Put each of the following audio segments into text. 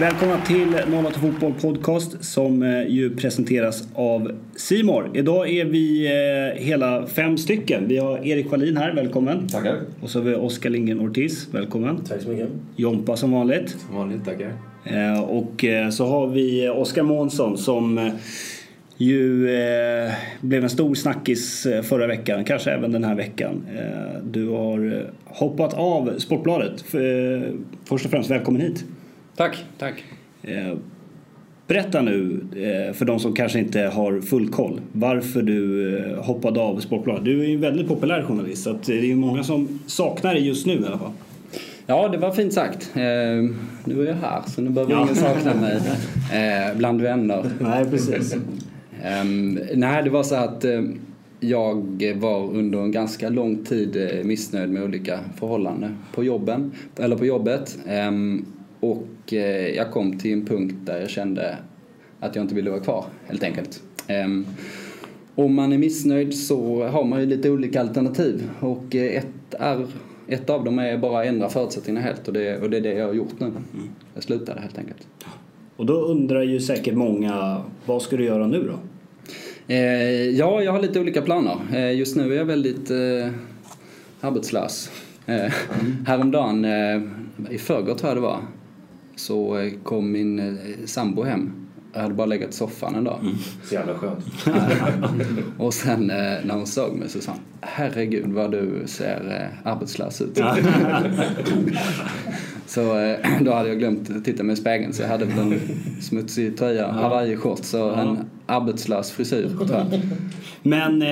Välkomna till 08 Fotboll Podcast som eh, ju presenteras av Simor. Idag är vi eh, hela fem stycken. Vi har Erik Wallin här, välkommen. Tackar. Och så har vi Oskar Lindgren Ortiz, välkommen. Tack så mycket. Jompa som vanligt. Som vanligt, tackar. Eh, Och så har vi Oskar Månsson som ju eh, blev en stor snackis förra veckan, kanske även den här veckan. Eh, Du har hoppat av Sportbladet. Eh, Först och främst, välkommen hit. Tack, tack. Eh, Berätta nu eh, för de som kanske inte har full koll varför du eh, hoppade av Sportbladet. Du är ju en väldigt populär journalist så det är ju många som saknar dig just nu i alla fall. Ja, det var fint sagt. Nu är jag här så nu behöver Ja. ingen sakna mig bland vänner. Nej, precis. Ehm, nej, det var så att jag var under en ganska lång tid missnöjd med olika förhållanden på jobben, eller på jobbet. Och eh, jag kom till en punkt där jag kände att jag inte ville vara kvar, helt enkelt. Ehm, om man är missnöjd så har man ju lite olika alternativ och eh, ett, är, ett av dem är bara att ändra förutsättningarna helt och det, och det är det jag har gjort nu. Jag slutade helt enkelt. Och då undrar ju säkert många, vad ska du göra nu då? Eh, ja, jag har lite olika planer. Just nu är jag väldigt eh, arbetslös. Eh, Häromdagen, eh, i förrgår tror jag det var, så eh, kom min eh, sambo hem. Jag hade bara legat i soffan en dag. Så jävla skönt. Och sen eh, när hon såg mig så sa hon Herregud vad du ser arbetslös ut. så eh, då hade jag glömt att titta mig i spegeln så jag hade väl en smutsig tröja, hawaiishorts och en arbetslös frisyr tror jag. Men... Det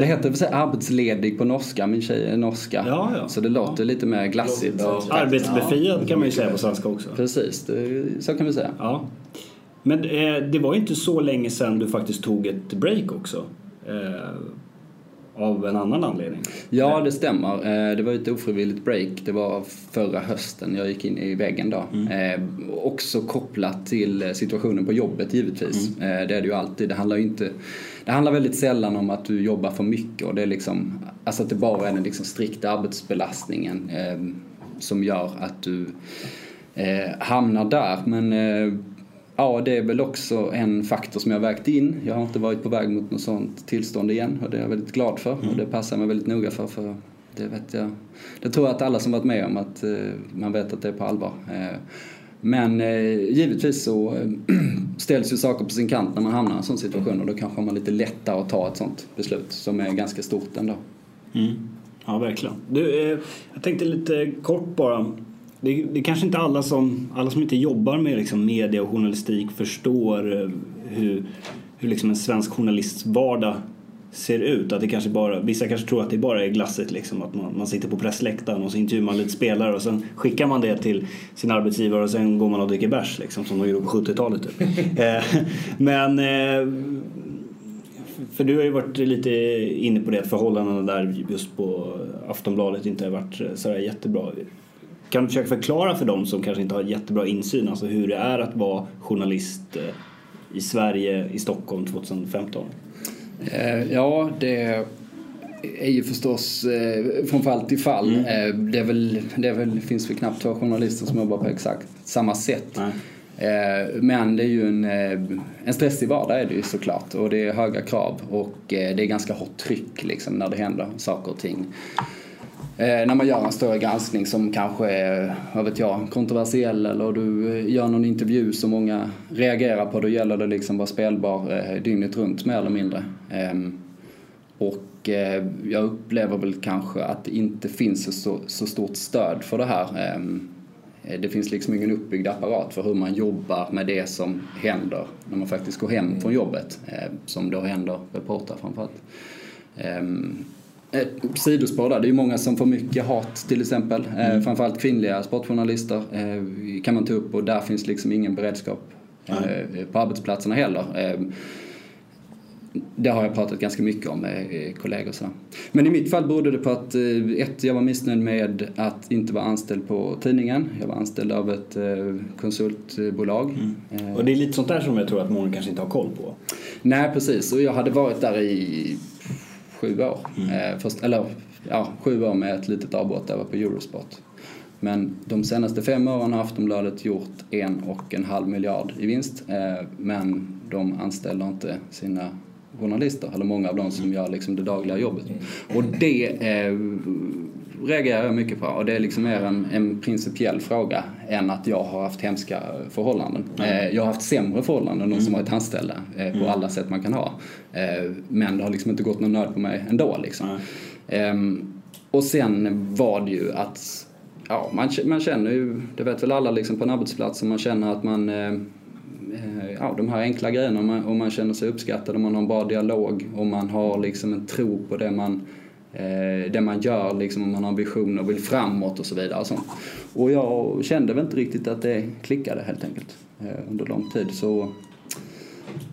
Eh, heter väl säga arbetsledig på norska, min tjej är norska. Ja, ja. Så det låter lite mer glassigt. Ja. arbetsbefriad kan man ju säga på svenska också. Precis, det, så kan vi säga. Ja. Men eh, det var ju inte så länge sedan du faktiskt tog ett break också. Eh, av en annan anledning. Ja, det stämmer. Eh, Det var ett ofrivilligt break. Det var förra hösten jag gick in i väggen då. Eh, också kopplat till eh, situationen på jobbet givetvis. Eh, Det är det ju alltid. Det handlar ju inte... Det handlar väldigt sällan om att du jobbar för mycket och det är liksom... Alltså att det bara är den liksom strikta arbetsbelastningen som gör att du hamnar där. Men ja, det är väl också en faktor som jag har vägt in. Jag har inte varit på väg mot något sånt tillstånd igen och det är jag väldigt glad för och det passar mig väldigt noga för. för det vet jag. Det tror jag att alla som varit med om att eh, man vet att det är på allvar. Eh, men eh, givetvis så eh, ställs ju saker på sin kant när man hamnar i en sån situation och då kanske man lite lättare att ta ett sånt beslut som är ganska stort ändå. Mm. Ja, verkligen. Du, eh, jag tänkte lite kort bara. Det, det är kanske inte alla som, alla som inte jobbar med liksom media och journalistik förstår eh, hur, hur liksom en svensk journalists vardag ser ut. Att det kanske bara, vissa kanske tror att det bara är glasset liksom. Att man, man sitter på pressläktaren och så intervjuar man lite spelare och sen skickar man det till sin arbetsgivare och sen går man och dricker bärs liksom som de gjorde på 70-talet typ. Eh, Men eh, för du har ju varit lite inne på det att förhållandena där just på Aftonbladet inte har varit sådär jättebra. Kan du försöka förklara för dem som kanske inte har jättebra insyn, alltså hur det är att vara journalist eh, i Sverige, i Stockholm 2015? Eh, Ja, det är ju förstås eh, från fall till fall. Eh, Det, är väl, det väl, finns väl knappt två journalister som jobbar på exakt samma sätt. Eh, Men det är ju en, eh, en stressig vardag är det ju såklart och det är höga krav och det är ganska hårt tryck liksom när det händer saker och ting. Eh, när man gör en större granskning som kanske är, vad vet jag, kontroversiell eller du eh, gör någon intervju som många reagerar på, då gäller det liksom vara spelbar eh, dygnet runt mer eller mindre. Ehm, och eh, jag upplever väl kanske att det inte finns så, så stort stöd för det här. Ehm, eh, det finns liksom ingen uppbyggd apparat för hur man jobbar med det som händer när man faktiskt går hem från jobbet, eh, som då händer reportrar framförallt. Ehm, ett sidospår där, det är ju många som får mycket hat till exempel. Eh, framförallt kvinnliga sportjournalister eh, kan man ta upp och där finns liksom ingen beredskap eh, på arbetsplatserna heller. Eh, det har jag pratat ganska mycket om med eh, kollegor. Så. Men i mitt fall berodde det på att eh, ett, jag var missnöjd med att inte vara anställd på tidningen. Jag var anställd av ett eh, konsultbolag. Eh, Och det är lite sånt där som jag tror att många kanske inte har koll på. Nej, precis. Och jag hade varit där i sju år. Eh, först, eller ja, sju år med ett litet avbrott där jag var på Eurosport. Men de senaste fem åren har Aftonbladet gjort en och en halv miljard i vinst. Eh, men de anställer inte sina journalister, eller många av dem som gör liksom det dagliga jobbet. Och det reagerar jag mycket på och det är liksom mer en, en principiell fråga än att jag har haft hemska förhållanden. Mm. jag har haft sämre förhållanden än de som mm. varit anställda eh, på mm. alla sätt man kan ha. Eh, men det har liksom inte gått någon nöd på mig ändå liksom. Mm. och sen var det ju att ja, man, man känner ju, det vet väl alla liksom på en arbetsplats, man känner att man ja, de här enkla grejerna och man känner sig uppskattad och man har en bra dialog och man har liksom en tro på det man eh, det man gör, liksom, om man har ambitioner och vill framåt och så vidare. Och, sånt. och jag kände väl inte riktigt att det klickade helt enkelt eh, under lång tid. Så,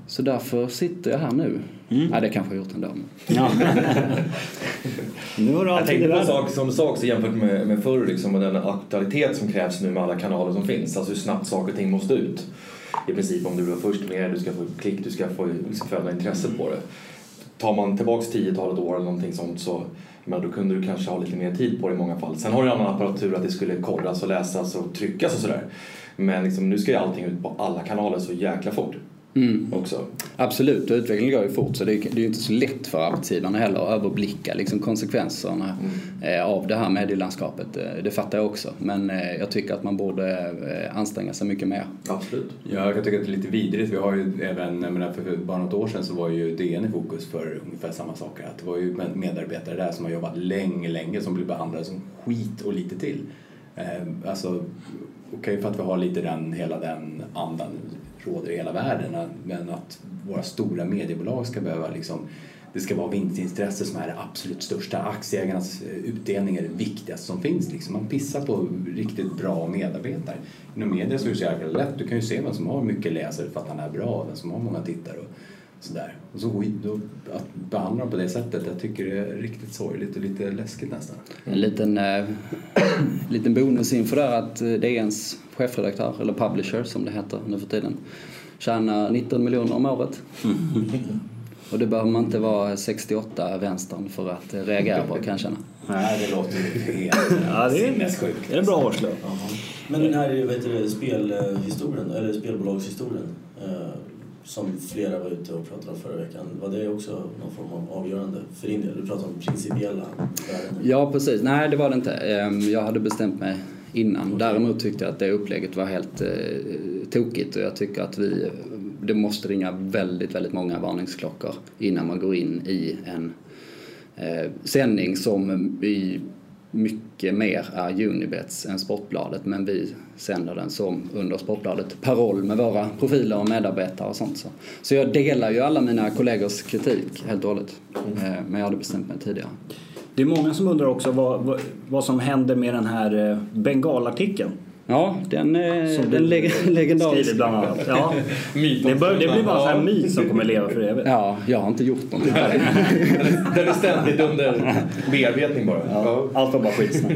så därför sitter jag här nu. Mm. Ja, det kanske jag gjort ändå. Ja. nu har du jag tänkte på sak som sak så jämfört med, med förr liksom, och den aktualitet som krävs nu med alla kanaler som finns. Alltså hur snabbt saker och ting måste ut. I princip om du vill vara först med du ska få klick, du ska få liksom, föda intresset på det tar man tillbaks 10-talet år eller någonting sånt så men då kunde du kanske ha lite mer tid på det i många fall. Sen har du annan apparatur att det skulle korras och läsas och tryckas och sådär. Men liksom, nu ska ju allting ut på alla kanaler så jäkla fort. Mm. Också. Absolut, och utvecklingen går ju fort så det är, det är ju inte så lätt för arbetsgivarna heller att överblicka liksom konsekvenserna mm. Eh, av det här medielandskapet. Eh, det fattar jag också, men eh, jag tycker att man borde anstränga sig mycket mer. Absolut. Ja, jag kan tycka att det är lite vidrigt. Vi har ju även, jag menar, för bara något år sedan så var ju DN i fokus för ungefär samma saker. Att det var ju medarbetare där som har jobbat länge, länge som blir behandlade som skit och lite till. Alltså, okej okay, för att vi har lite den, hela den andan råder i hela världen. Men att våra stora mediebolag ska behöva liksom det ska vara vinstintresse som är det absolut största. Aktieägarnas eh, utdelning är det viktigaste som finns. Liksom. Man pissar på riktigt bra medarbetare. Inom media så är det så jäkla lätt. Du kan ju se vem som har mycket läsare för att han är bra, vem som har många tittare. Och sådär. Och så då, att behandla dem på det sättet, jag tycker det är riktigt sorgligt och lite läskigt nästan. En liten, äh, liten bonus inför det att eh, DNs chefredaktör, eller publisher som det heter nu för tiden, tjänar 19 miljoner om året. Och det behöver man inte vara 68 vänstern för att reagera på kan jag känna. Nej, det låter ju helt ja, det är. Det en bra årslön. Men den här vet du, spelhistorien, eller spelbolagshistorien eh, som flera var ute och pratade om förra veckan. Var det också någon form av avgörande för din del? Du pratade om principiella värden. Ja, precis. Nej, det var det inte. Ehm, jag hade bestämt mig innan. Okay. Däremot tyckte jag att det upplägget var helt eh, tokigt och jag tycker att vi, det måste ringa väldigt, väldigt många varningsklockor innan man går in i en eh, sändning som i mycket mer är Unibets än Sportbladet men vi sänder den som under Sportbladet Paroll med våra profiler och medarbetare och sånt. Så, så jag delar ju alla mina kollegors kritik helt och hållet. Mm. Eh, men jag hade bestämt mig tidigare. Det är många som undrar också vad, vad, vad som händer med den här eh, bengalartikeln. Ja, den, Som den leg legendariska. bland annat. Ja. det, bör, det blir bara en myt som kommer leva för evigt. Ja, jag har inte gjort någonting. den är ständigt under bearbetning bara. Ja. Allt var bara skitsnack.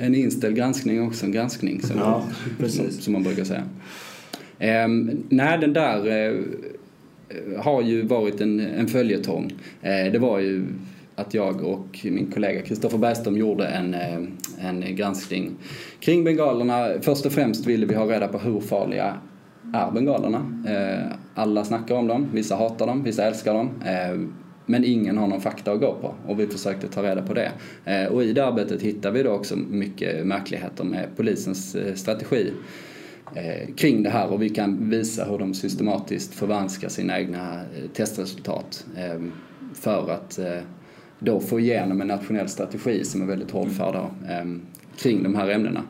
En inställd granskning också, en granskning som, ja, som, som, man brukar säga. Um, nej, den där uh, har ju varit en, en följetong. Uh, det var ju att jag och min kollega Kristoffer Bergström gjorde en, eh, en granskning kring bengalerna. Först och främst ville vi ha reda på hur farliga är bengalerna. Eh, alla snackar om dem, vissa hatar dem, vissa älskar dem. Eh, men ingen har någon fakta att gå på och vi försökte ta reda på det. Och i det arbetet hittar vi då också mycket märkligheter med polisens strategi kring det här och vi kan visa hur de systematiskt förvanskar sina egna testresultat för att då få igenom en nationell strategi som är väldigt hårdför eh, kring de här ämnena.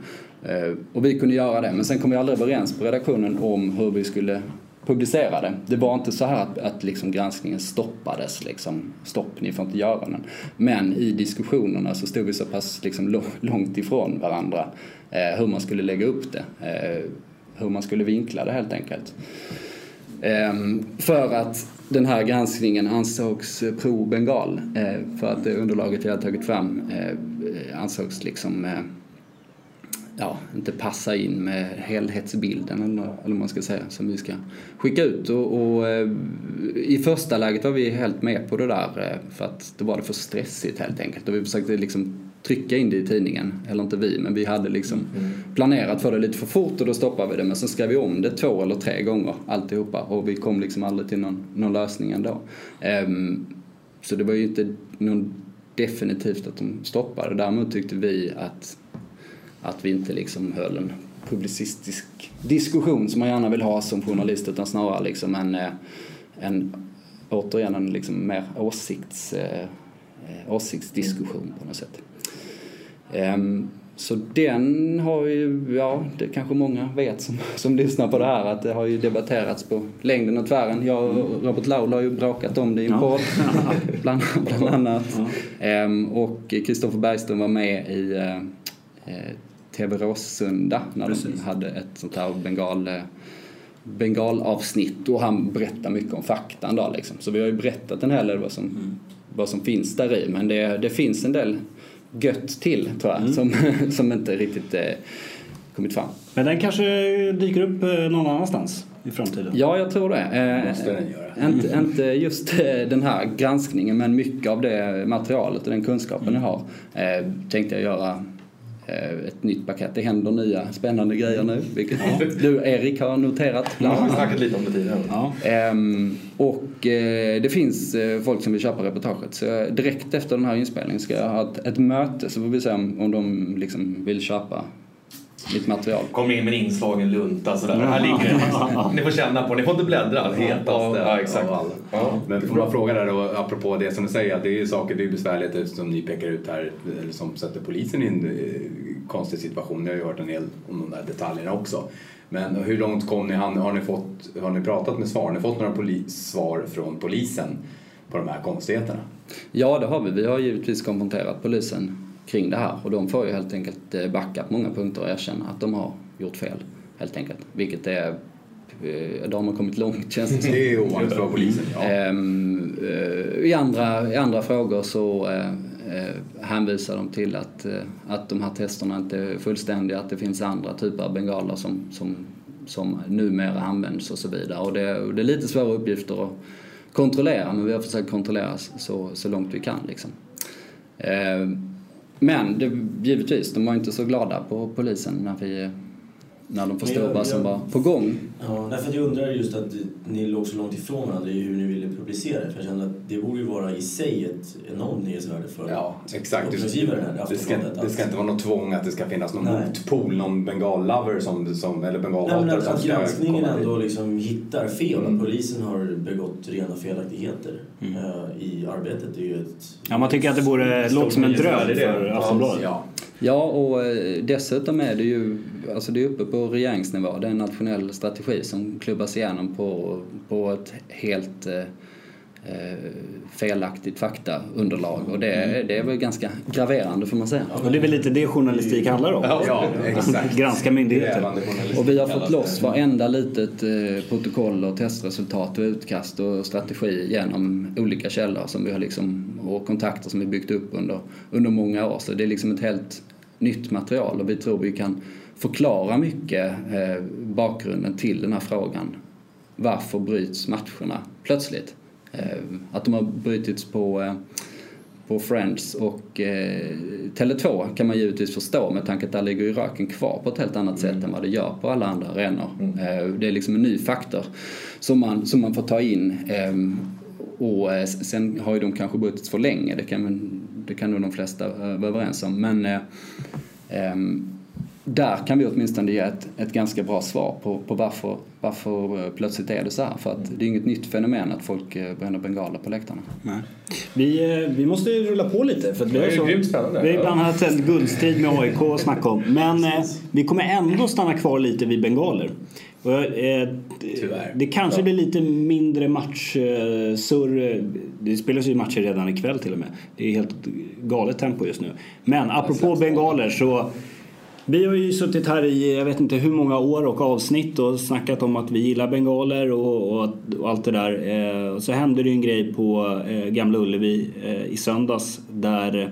Eh, och vi kunde göra det, men sen kom vi aldrig överens på redaktionen om hur vi skulle publicera det. Det var inte så här att, att liksom granskningen stoppades, liksom, stopp, ni får inte göra den. Men i diskussionerna så stod vi så pass liksom, långt ifrån varandra eh, hur man skulle lägga upp det, eh, hur man skulle vinkla det helt enkelt. Eh, för att den här granskningen ansågs eh, pro-Bengal. Eh, för att det underlaget vi hade tagit fram eh, eh, ansågs liksom eh, ja, inte passa in med helhetsbilden eller, eller vad man ska säga som vi ska skicka ut. Och, och, I första läget var vi helt med på det där för att då var det för stressigt helt enkelt och vi försökte liksom trycka in det i tidningen. Eller inte vi, men vi hade liksom mm. planerat för det lite för fort och då stoppade vi det. Men sen skrev vi om det två eller tre gånger alltihopa och vi kom liksom aldrig till någon, någon lösning ändå. Um, så det var ju inte någon definitivt att de stoppade. Däremot tyckte vi att, att vi inte liksom höll en publicistisk diskussion som man gärna vill ha som journalist utan snarare liksom en, eh, en återigen en liksom mer åsikts, eh, åsiktsdiskussion på något sätt. Um, så den har ju, ja det kanske många vet som, som lyssnar på det här att det har ju debatterats på längden och tvären. Jag och Robert Laul har ju bråkat om det i en podd bland, bland annat. Ja. Um, och Kristoffer Bergström var med i uh, TV Råsunda när Precis. de hade ett sånt här bengal uh, bengalavsnitt och han berättar mycket om faktan då liksom. Så vi har ju berättat en hel del vad som, mm. vad som finns där i men det, det finns en del gött till tror jag mm. som, som inte riktigt eh, kommit fram. Men den kanske dyker upp eh, någon annanstans i framtiden? Ja, jag tror det. Eh, måste den göra. Inte, inte just eh, den här granskningen men mycket av det materialet och den kunskapen mm. jag har eh, tänkte jag göra ett nytt paket. Det händer nya spännande grejer nu, vilket ja. du Erik har noterat. Ja, vi har snackat lite om det tidigare. Ja. Ehm, och eh, det finns eh, folk som vill köpa reportaget. Så direkt efter den här inspelningen ska jag ha ett, ett möte så får vi se om, om de liksom vill köpa mitt material. Kommer in med en inslagen lunta sådär. Här ligger det. Ni får känna på Ni får inte bläddra. Hetaste. Ja, exakt. Ja. Men får man fråga där då, apropå det som du säger, att det är saker, det är besvärligheter som ni pekar ut här, eller som sätter polisen i en eh, konstig situation. Ni har ju hört en del om de där detaljerna också. Men hur långt kom ni? Har ni, fått, har ni pratat med svar? Har ni fått några svar från polisen på de här konstigheterna? Ja, det har vi. Vi har givetvis konfronterat polisen kring det här och de får ju helt enkelt eh, backa på många punkter och erkänna att de har gjort fel helt enkelt. Vilket är eh, de har kommit långt känns det som. Det är ovanligt för polisen, ja. Ehm, eh, I andra, I andra frågor så hänvisar de till att, att de här testerna inte är fullständiga, att det finns andra typer av bengaler som, som, som numera används och så vidare. Och det, det är lite svåra uppgifter att kontrollera men vi har försökt kontrollera så, så långt vi kan. Liksom. Ehm, men det, givetvis, de var inte så glada på polisen när, vi, när de förstod jag, vad som jag, var på gång. Ja, därför att jag undrar just att ni låg så långt ifrån varandra i hur ni ville publicera det. För jag kände att det borde ju vara i sig ett enormt nyhetsvärde för ja, exakt. uppdragsgivaren här, det ska, det ska inte vara något tvång att det ska finnas någon motpol, någon bengallover som, som, eller bengalhatare som att granskningen ändå liksom hittar fel, mm. att polisen har begått rena felaktigheter mm. uh, i arbetet. Det är ju ett... Ja, man tycker att det borde låta som en dröm för Aftonbladet. Ja. Ja, och eh, dessutom är det ju alltså det är uppe på regeringsnivå. Det är en nationell strategi som klubbas igenom på, på ett helt eh felaktigt faktaunderlag och det, mm. det är väl ganska graverande får man säga. Och det är väl lite det journalistik handlar om? Ja, exakt. Granska myndigheter. Och vi har fått loss varenda litet eh, protokoll och testresultat och utkast och strategi genom olika källor som vi har liksom, och kontakter som vi byggt upp under, under många år. Så det är liksom ett helt nytt material och vi tror vi kan förklara mycket eh, bakgrunden till den här frågan. Varför bryts matcherna plötsligt? Eh, att de har brutits på, eh, på Friends och eh, Tele2 kan man givetvis förstå med tanke att där ligger ju röken kvar på ett helt annat sätt mm. än vad det gör på alla andra arenor. Mm. Eh, det är liksom en ny faktor som man, som man får ta in. Eh, och eh, sen har ju de kanske brutits för länge, det kan, det kan nog de flesta vara överens om. Men ehm, där kan vi åtminstone ge ett, ett ganska bra svar på, på varför, varför plötsligt är det så här. För att det är inget nytt fenomen att folk eh, bränner bengaler på läktarna. Nej. Vi, eh, vi måste rulla på lite. För det är, så. Vi har ibland haft en guldstrid med AIK att snacka om. Men eh, vi kommer ändå stanna kvar lite vid bengaler. Och, eh, det kanske blir lite mindre matchsurr. Det spelas ju matcher redan ikväll till och med. Det är helt galet tempo just nu. Men apropå bengaler så vi har ju suttit här i jag vet inte hur många år och avsnitt och snackat om att vi gillar bengaler och, och, och allt det där. Eh, så hände det ju en grej på eh, Gamla Ullevi eh, i söndags där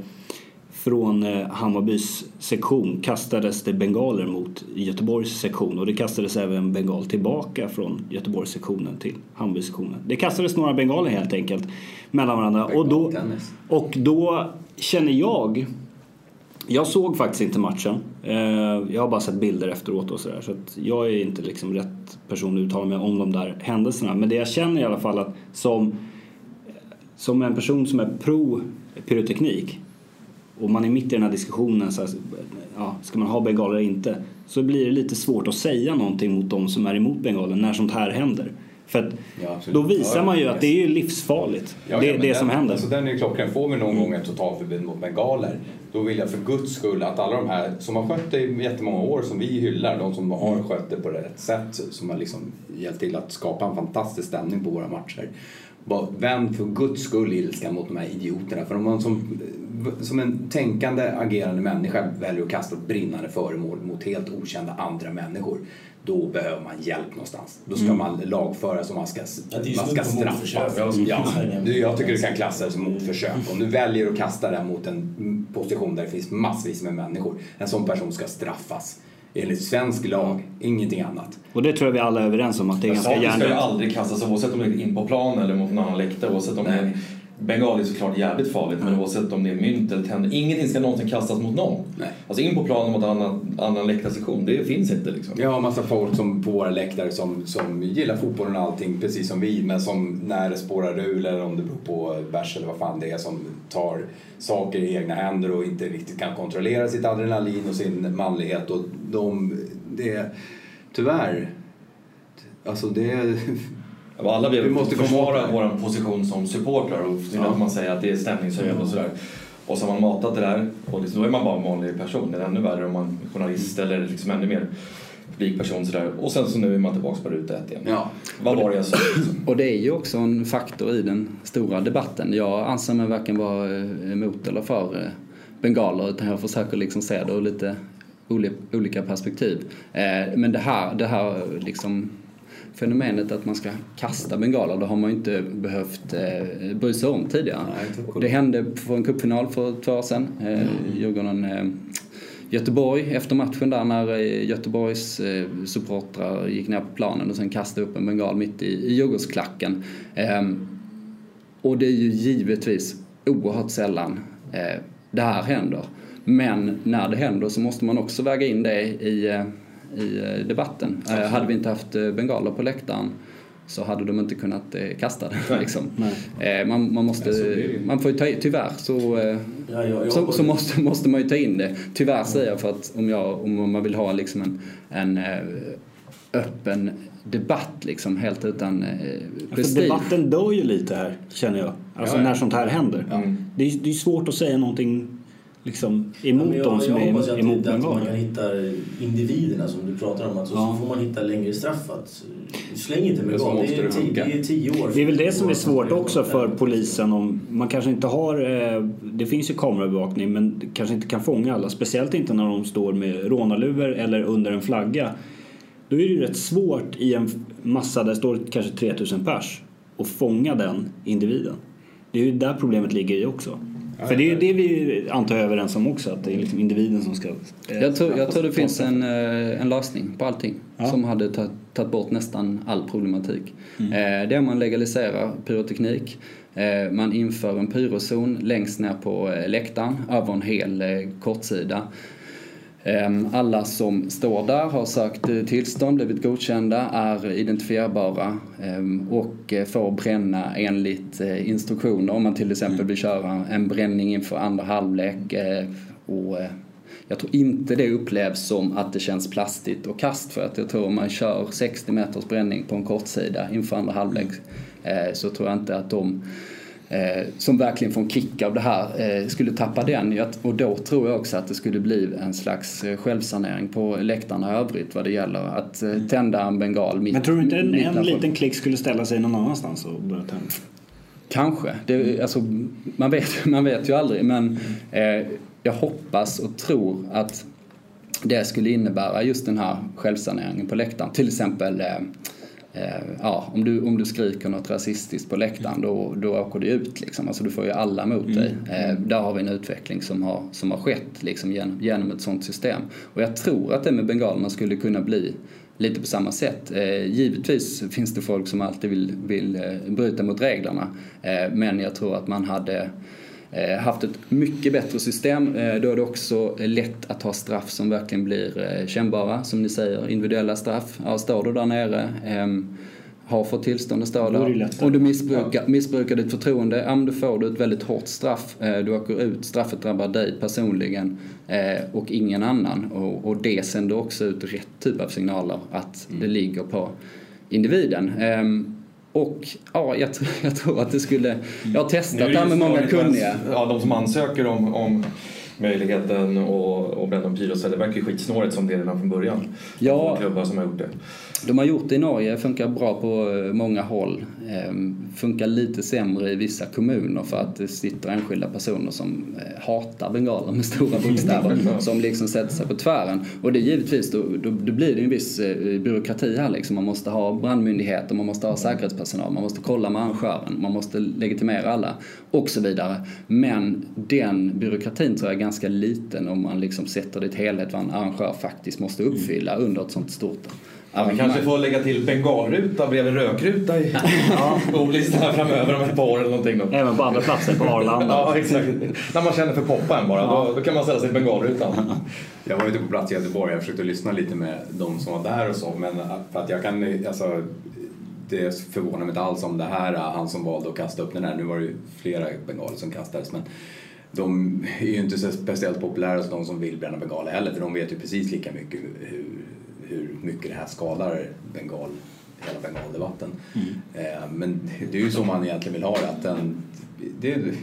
från eh, Hammarbys sektion kastades det bengaler mot Göteborgs sektion och det kastades även bengal tillbaka från Göteborgs sektionen till Hammarbys sektionen. Det kastades några bengaler helt enkelt mellan varandra och då, och då känner jag jag såg faktiskt inte matchen. Eh, jag har bara sett bilder efteråt och sådär. Så att jag är inte liksom rätt person att uttala mig om de där händelserna. Men det jag känner i alla fall att som, som en person som är pro pyroteknik och man är mitt i den här diskussionen, så här, ja, ska man ha bengaler eller inte? Så blir det lite svårt att säga någonting mot de som är emot bengalen när sånt här händer. För ja, då visar man ju att det är livsfarligt, ja, det, ja, det den, som händer. Alltså den är klockren. Får vi någon gång ett totalförbud mot bengaler då vill jag för guds skull att alla de här som har skött det i jättemånga år, som vi hyllar, de som har mm. skött det på rätt sätt, som har liksom hjälpt till att skapa en fantastisk stämning på våra matcher. Vänd för guds skull ilskan mot de här idioterna. För om man som, som en tänkande, agerande människa väljer att kasta ett brinnande föremål mot helt okända andra människor då behöver man hjälp någonstans. Då ska mm. man lagföras och man ska, ja, man ska straffas. Ja, jag tycker det kan klassas som motförsök. Om du väljer att kasta den mot en position där det finns massvis med människor, en sån person ska straffas. Enligt svensk lag, ingenting annat. Och det tror jag vi alla är överens om att det är ganska hjärndött. ska ju aldrig kastas oavsett om det är in på plan eller mot en annan läktare. Oavsett om Nej. det är Bengal är såklart jävligt farligt men oavsett om det är mynt eller tänder, ingenting ska någonsin kastas mot någon. Nej. Alltså in på planen mot annan, annan läktarsektion, det finns inte liksom. Vi har massa folk som, på våra läktare som, som gillar fotbollen och allting precis som vi men som när det spårar ur eller om det beror på bärs eller vad fan det är som tar saker i egna händer och inte riktigt kan kontrollera sitt adrenalin och sin manlighet och de, det, tyvärr, alltså det alla vi, vi måste försvara vår position som supportrar och ja. att man säger att det är stämningshöjande och sådär. Och så har man matat det där och liksom, då är man bara en vanlig person. Det är ännu värre om man är journalist eller liksom ännu mer publik person sådär. Och sen så nu är man tillbaka på ruta ett igen. Ja. Vad var det jag sa? Och det är ju också en faktor i den stora debatten. Jag anser mig varken vara eh, emot eller för eh, bengaler utan jag försöker liksom se det ur lite olika perspektiv. Eh, men det här, det här liksom fenomenet att man ska kasta bengaler, det har man ju inte behövt eh, bry sig om tidigare. Nej, det hände på en cupfinal för två år sedan. Eh, mm. Djurgården eh, Göteborg efter matchen där när eh, Göteborgs eh, supportrar gick ner på planen och sen kastade upp en bengal mitt i, i Djurgårdsklacken. Eh, och det är ju givetvis oerhört sällan eh, det här händer. Men när det händer så måste man också väga in det i i eh, debatten. Absolut. Hade vi inte haft eh, bengaler på läktaren så hade de inte kunnat eh, kasta den. Liksom. Man, man, måste, man får ju ta tyvärr så, ja, ja, så, så, måste, måste man ju ta in det. Tyvärr säger jag för att om, jag, om man vill ha liksom en, en öppen debatt liksom helt utan eh, prestige. debatten dör ju lite här känner jag. Alltså ja, när sånt här händer. Mm. Det, är, det är svårt att säga någonting liksom emot ja, jag, dem som jag är hoppas emot att, att man kan hitta individerna som du pratar om. Alltså, ja. Så får man hitta längre straff. Att, släng inte med gal. Det, är tio, det är tio år. Det är väl det som är svårt också för polisen. Om man kanske inte har, eh, det finns ju kamerabevakning men kanske inte kan fånga alla. Speciellt inte när de står med rånarluvor eller under en flagga. Då är det ju rätt svårt i en massa där det står kanske 3000 pers att fånga den individen. Det är ju där problemet ligger i också. För det är det vi antar är överens om också, att det är liksom individen som ska... Eh, jag, tror, jag tror det finns en, eh, en lösning på allting ja. som hade tagit bort nästan all problematik. Mm. Eh, det är man legaliserar pyroteknik, man inför en pyrozon längst ner på läktaren över en hel kortsida. Ehm, alla som står där har sökt tillstånd, blivit godkända, är identifierbara ehm, och får bränna enligt eh, instruktioner om man till exempel vill köra en bränning inför andra halvlek. Eh, och eh, jag tror inte det upplevs som att det känns plastigt och kast för att jag tror om man kör 60 meters bränning på en kortsida inför andra halvlek så tror jag inte att de eh, som verkligen får en kick av det här eh, skulle tappa den. Och då tror jag också att det skulle bli en slags eh, självsanering på läktarna i övrigt vad det gäller att eh, tända en bengal mitt Men tror du inte en, en liten klick skulle ställa sig någon annanstans och börja tända? Kanske. Det, alltså, man, vet, man vet ju aldrig men eh, jag hoppas och tror att det skulle innebära just den här självsaneringen på läktaren. Till exempel eh, Eh, ja, om, du, om du skriker något rasistiskt på läktaren då, då åker det ut. Liksom. Alltså, du får ju alla mot mm. dig. Eh, där har vi en utveckling som har, som har skett liksom, genom, genom ett sånt system. Och jag tror att det med bengalerna skulle kunna bli lite på samma sätt. Eh, givetvis finns det folk som alltid vill, vill eh, bryta mot reglerna. Eh, men jag tror att man hade Eh, haft ett mycket bättre system. Eh, då är det också lätt att ha straff som verkligen blir eh, kännbara, som ni säger, individuella straff. Ja, står du där nere ehm, har fått tillstånd att stå där. Om du missbrukar, missbrukar ditt förtroende, ja men då får du ett väldigt hårt straff. Du åker ut, straffet drabbar dig personligen och ingen annan. Och, det sänder också ut rätt typ av signaler att mm. det ligger på individen. Och ja, jag, jag, tror att det skulle... Jag har testat det här med många kunniga. Ja, de som ansöker om, om möjligheten att bränna en pyros, det verkar ju skitsnårigt som det redan från början. Ja, klubbar som har gjort det. De har gjort det i Norge, funkar bra på eh, många håll. Ehm, funkar lite sämre i vissa kommuner för att det sitter enskilda personer som eh, hatar bengaler med stora bokstäver som liksom sätter sig på tvären. Och det givetvis, då, då, då blir det en viss eh, byråkrati här liksom. Man måste ha brandmyndigheter, man måste ha säkerhetspersonal, man måste kolla med arrangören, man måste legitimera alla och så vidare. Men den byråkratin tror jag är ganska liten om man liksom sätter det i ett helhet vad en arrangör faktiskt måste uppfylla under ett sånt stort Ja, vi kanske får lägga till bengalruta bredvid rökruta i ja. här framöver om ett par år eller någonting. Då. Även på andra platser på Arlanda. ja, exakt. När man känner för poppen bara, ja. då, då, kan man ställa sig i bengalrutan. Jag var ute på plats i Göteborg, jag försökte lyssna lite med de som var där och så, men för att jag kan, alltså, det förvånar mig inte alls om det här, han som valde att kasta upp den här, nu var det ju flera bengaler som kastades, men de är ju inte så speciellt populära som de som vill bränna bengaler heller, för de vet ju precis lika mycket hur hur mycket det här skadar bengal, hela bengaldebatten. Mm. Eh, men det är ju så man egentligen vill ha det. Att den, det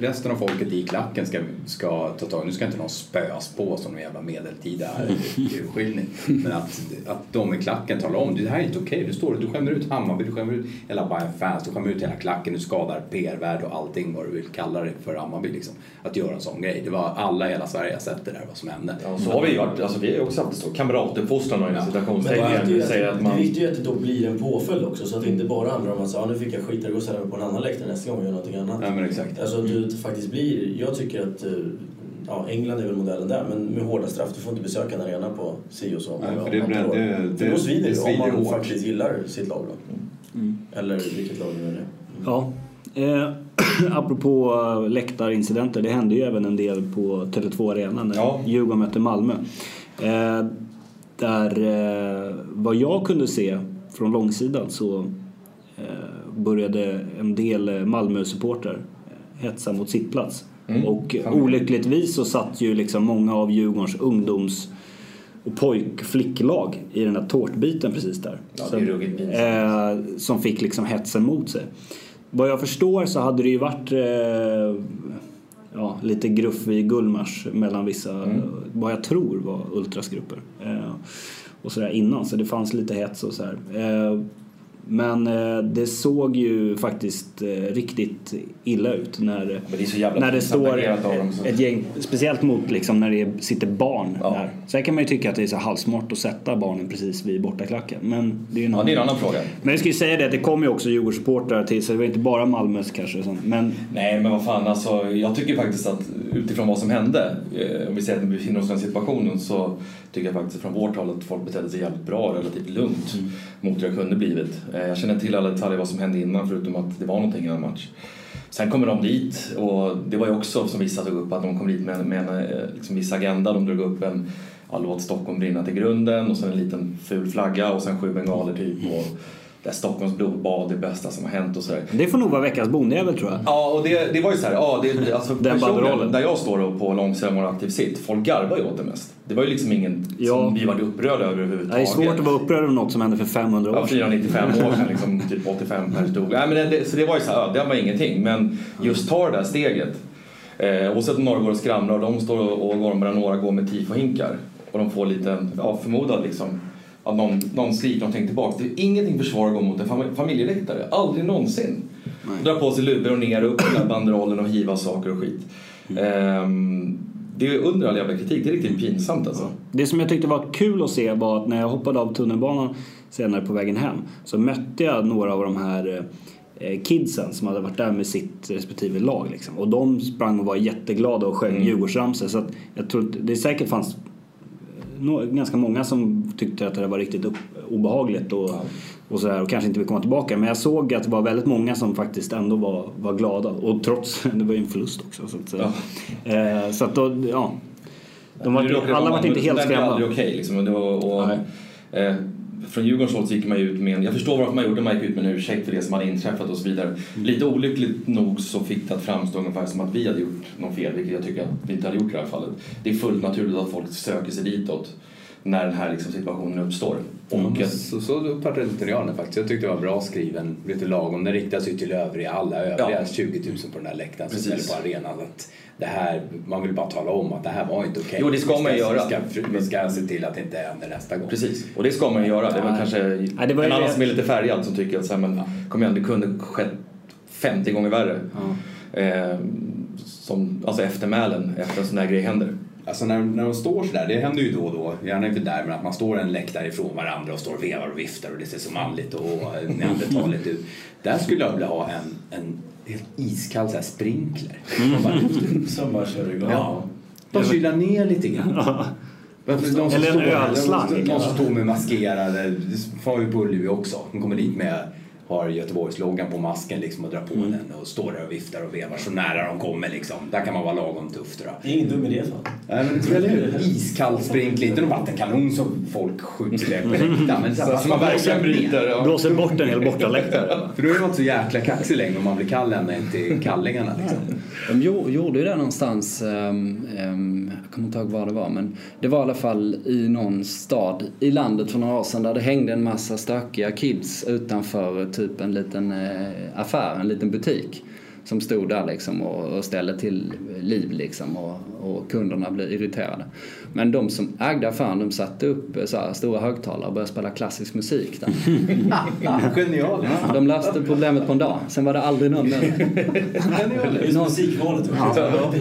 resten av folket i klacken ska, ska ta tag Nu ska inte någon spöas på som en jävla medeltida urskiljning. Men att, att de i klacken talar om det här är inte okej. Okay. Du står du skämmer ut Hammarby, du skämmer ut hela Bayern fans, du skämmer ut hela klacken, du skadar PR-värde och allting vad du vill kalla det för Hammarby. Liksom. Att göra en sån grej. Det var alla i hela Sverige har sett det där vad som hände. Ja, så har vi varit. Alltså, vi har också haft så. Kamratuppfostran och ja. citationstecken. Det, att man... det viktiga är att det då blir en påföljd också så att det inte bara handlar om att säga, ah, nu fick jag skita och gå och på en annan läktare nästa gång och göra någonting annat. Ja, men exakt. Alltså, du, faktiskt blir, jag tycker att eh, ja, England är väl modellen där, men med hårda straff. Du får inte besöka en arena på si och så. Nej, för, det, det, det, för då svider det om man hårt. faktiskt gillar sitt lag. Då. Mm. Eller vilket lag det är. Mm. Ja. Eh, apropå uh, läktarincidenter, det hände ju även en del på Tele2 Arena när ja. Djurgården mötte Malmö. Eh, där, eh, vad jag kunde se från långsidan så eh, började en del eh, Malmö-supportrar hetsa mot sittplats. Mm. Och olyckligtvis så satt ju liksom många av Djurgårdens ungdoms och pojk-flicklag i den där tårtbiten precis där. Ja, som, eh, som fick liksom hetsen mot sig. Vad jag förstår så hade det ju varit eh, ja, lite gruff i Gullmars mellan vissa, mm. vad jag tror var ultrasgrupper. Eh, och sådär innan, så det fanns lite hets och så eh, men eh, det såg ju faktiskt eh, riktigt illa ut när, det när det står ett gäng, speciellt mot liksom när det sitter barn ja. där. Sen kan man ju tycka att det är så halvsmart att sätta barnen precis vid bortaklacken. Men det är ju en, ja, det är en annan fråga. Men jag ska ju säga det att det kom ju också Djurgårdssupportrar till så det var inte bara Malmös kanske. Men... Nej men vad fan alltså, jag tycker faktiskt att utifrån vad som hände, eh, om vi säger att vi befinner oss i den situationen så tycker jag faktiskt från vårt håll att folk betedde sig jävligt bra, relativt lugnt mm. mot hur det kunde blivit. Eh, jag känner till alla detaljer vad som hände innan förutom att det var någonting i en match. Sen kommer de dit och det var ju också som vissa tog upp att de kom dit med, med en eh, liksom viss agenda. De drog upp en ja, låt Stockholm brinna till grunden och sen en liten ful flagga och sen sju bengaler typ. Och, där Stockholms blodbad är det bästa som har hänt och sådär. Det får nog vara veckans bondjävel tror jag. Ja, och det, det var ju så här, ja, det, alltså Den personligen, där jag står på långsidan och aktiv sitt, folk garvar ju åt det mest. Det var ju liksom ingen ja. som vi var upprörda över överhuvudtaget. Det är svårt att vara upprörd över något som hände för 500 år sedan. Ja, 495 år sedan, liksom, typ 85 pers dog. Nej, men det, så det var ju så här, det var ingenting. Men just ta det där steget. Eh, oavsett om några går och skramlar och de står och, och gormar och några går med tifo-hinkar och de får lite, ja förmodad liksom att någon, någon skriker någonting tillbaka. Det är ingenting försvar att gå mot en familjeläktare. Aldrig någonsin. Nej. Dra på sig lubor och ner och upp den banderollen och hiva saker och skit. Mm. Um, det är under all jävla kritik. Det är riktigt pinsamt alltså. Det som jag tyckte var kul att se var att när jag hoppade av tunnelbanan senare på vägen hem så mötte jag några av de här eh, kidsen som hade varit där med sitt respektive lag. Liksom. Och de sprang och var jätteglada och sjöng mm. Djurgårdsramsor. Så att jag tror det säkert fanns ganska många som tyckte att det var riktigt upp, obehagligt och, och, så här, och kanske inte vill komma tillbaka. Men jag såg att det var väldigt många som faktiskt ändå var, var glada. Och trots, det var ju en förlust också. Så att, ja. eh, så att då, ja. De var, alla var inte helt skrämda. Det var aldrig okej okay, liksom. Och, och, och eh, från Djurgårdens håll gick man ut med en, jag förstår varför man gjorde man gick ut med en ursäkt för det som hade inträffat och så vidare. Mm. Lite olyckligt nog så fick det att framstå ungefär som att vi hade gjort något fel, vilket jag tycker att vi inte hade gjort i det här fallet. Det är fullt naturligt att folk söker sig ditåt när den här liksom situationen uppstår. Och mm. så, så uppfattade inte jag faktiskt. Jag tyckte det var bra skriven, lite lagom. Den riktar sig till övriga, alla övriga ja. 20 000 på den här läktaren som ställer på arenan. Att det här, man vill bara tala om att det här var inte okej. Okay. Jo, det ska, man ju göra. Vi ska, vi ska se till att det inte händer nästa gång. Precis, och det ska man ju göra. Det är väl kanske ja, det var en annan som är lite färgad som tycker att så här, men, ja. kom igen, det kunde skett 50 gånger värre. Ja. Eh, som, alltså eftermälen efter en sån här grej händer. Alltså när, när de står sådär, det händer ju då och då, gärna inte där, men att man står en läktare ifrån varandra och står och vevar och viftar och det ser så manligt och neandertaligt ut. Där skulle jag vilja ha en, en helt iskall så här sprinkler. Mm. Som bara kör igång. Ja. Bara kyla ner lite grann. Eller en ölslang. De som står med maskerade, det får vi på Ullevi också. De kommer dit med har Göteborgsloggan på masken liksom och drar på mm. den och står där och viftar och vevar så nära de kommer liksom. Där kan man vara lagom tuff tror jag. Det är ingen dum idé. Nej men eller hur? Iskall sprinkler, inte någon vattenkanon som folk skjuter på läktaren. Men så, så, så man verkligen bryter. Ja. Blåser bort en hel bortaläktare. För då är man inte så jäkla kaxig längre om man blir kall ända in till kallingarna liksom. De gjorde ju det någonstans, um, um, jag kommer inte ihåg var det var, men det var i alla fall i någon stad i landet för några år sedan där det hängde en massa stökiga kids utanför typ en liten eh, affär, en liten butik som stod där liksom och, och ställde till liv liksom och, och, kunderna blev irriterade. Men de som ägde affären de satte upp så här, stora högtalare och började spela klassisk musik där. Genialt! Ja, de löste problemet på en dag, sen var det aldrig någon mer. Just musikvalet ja.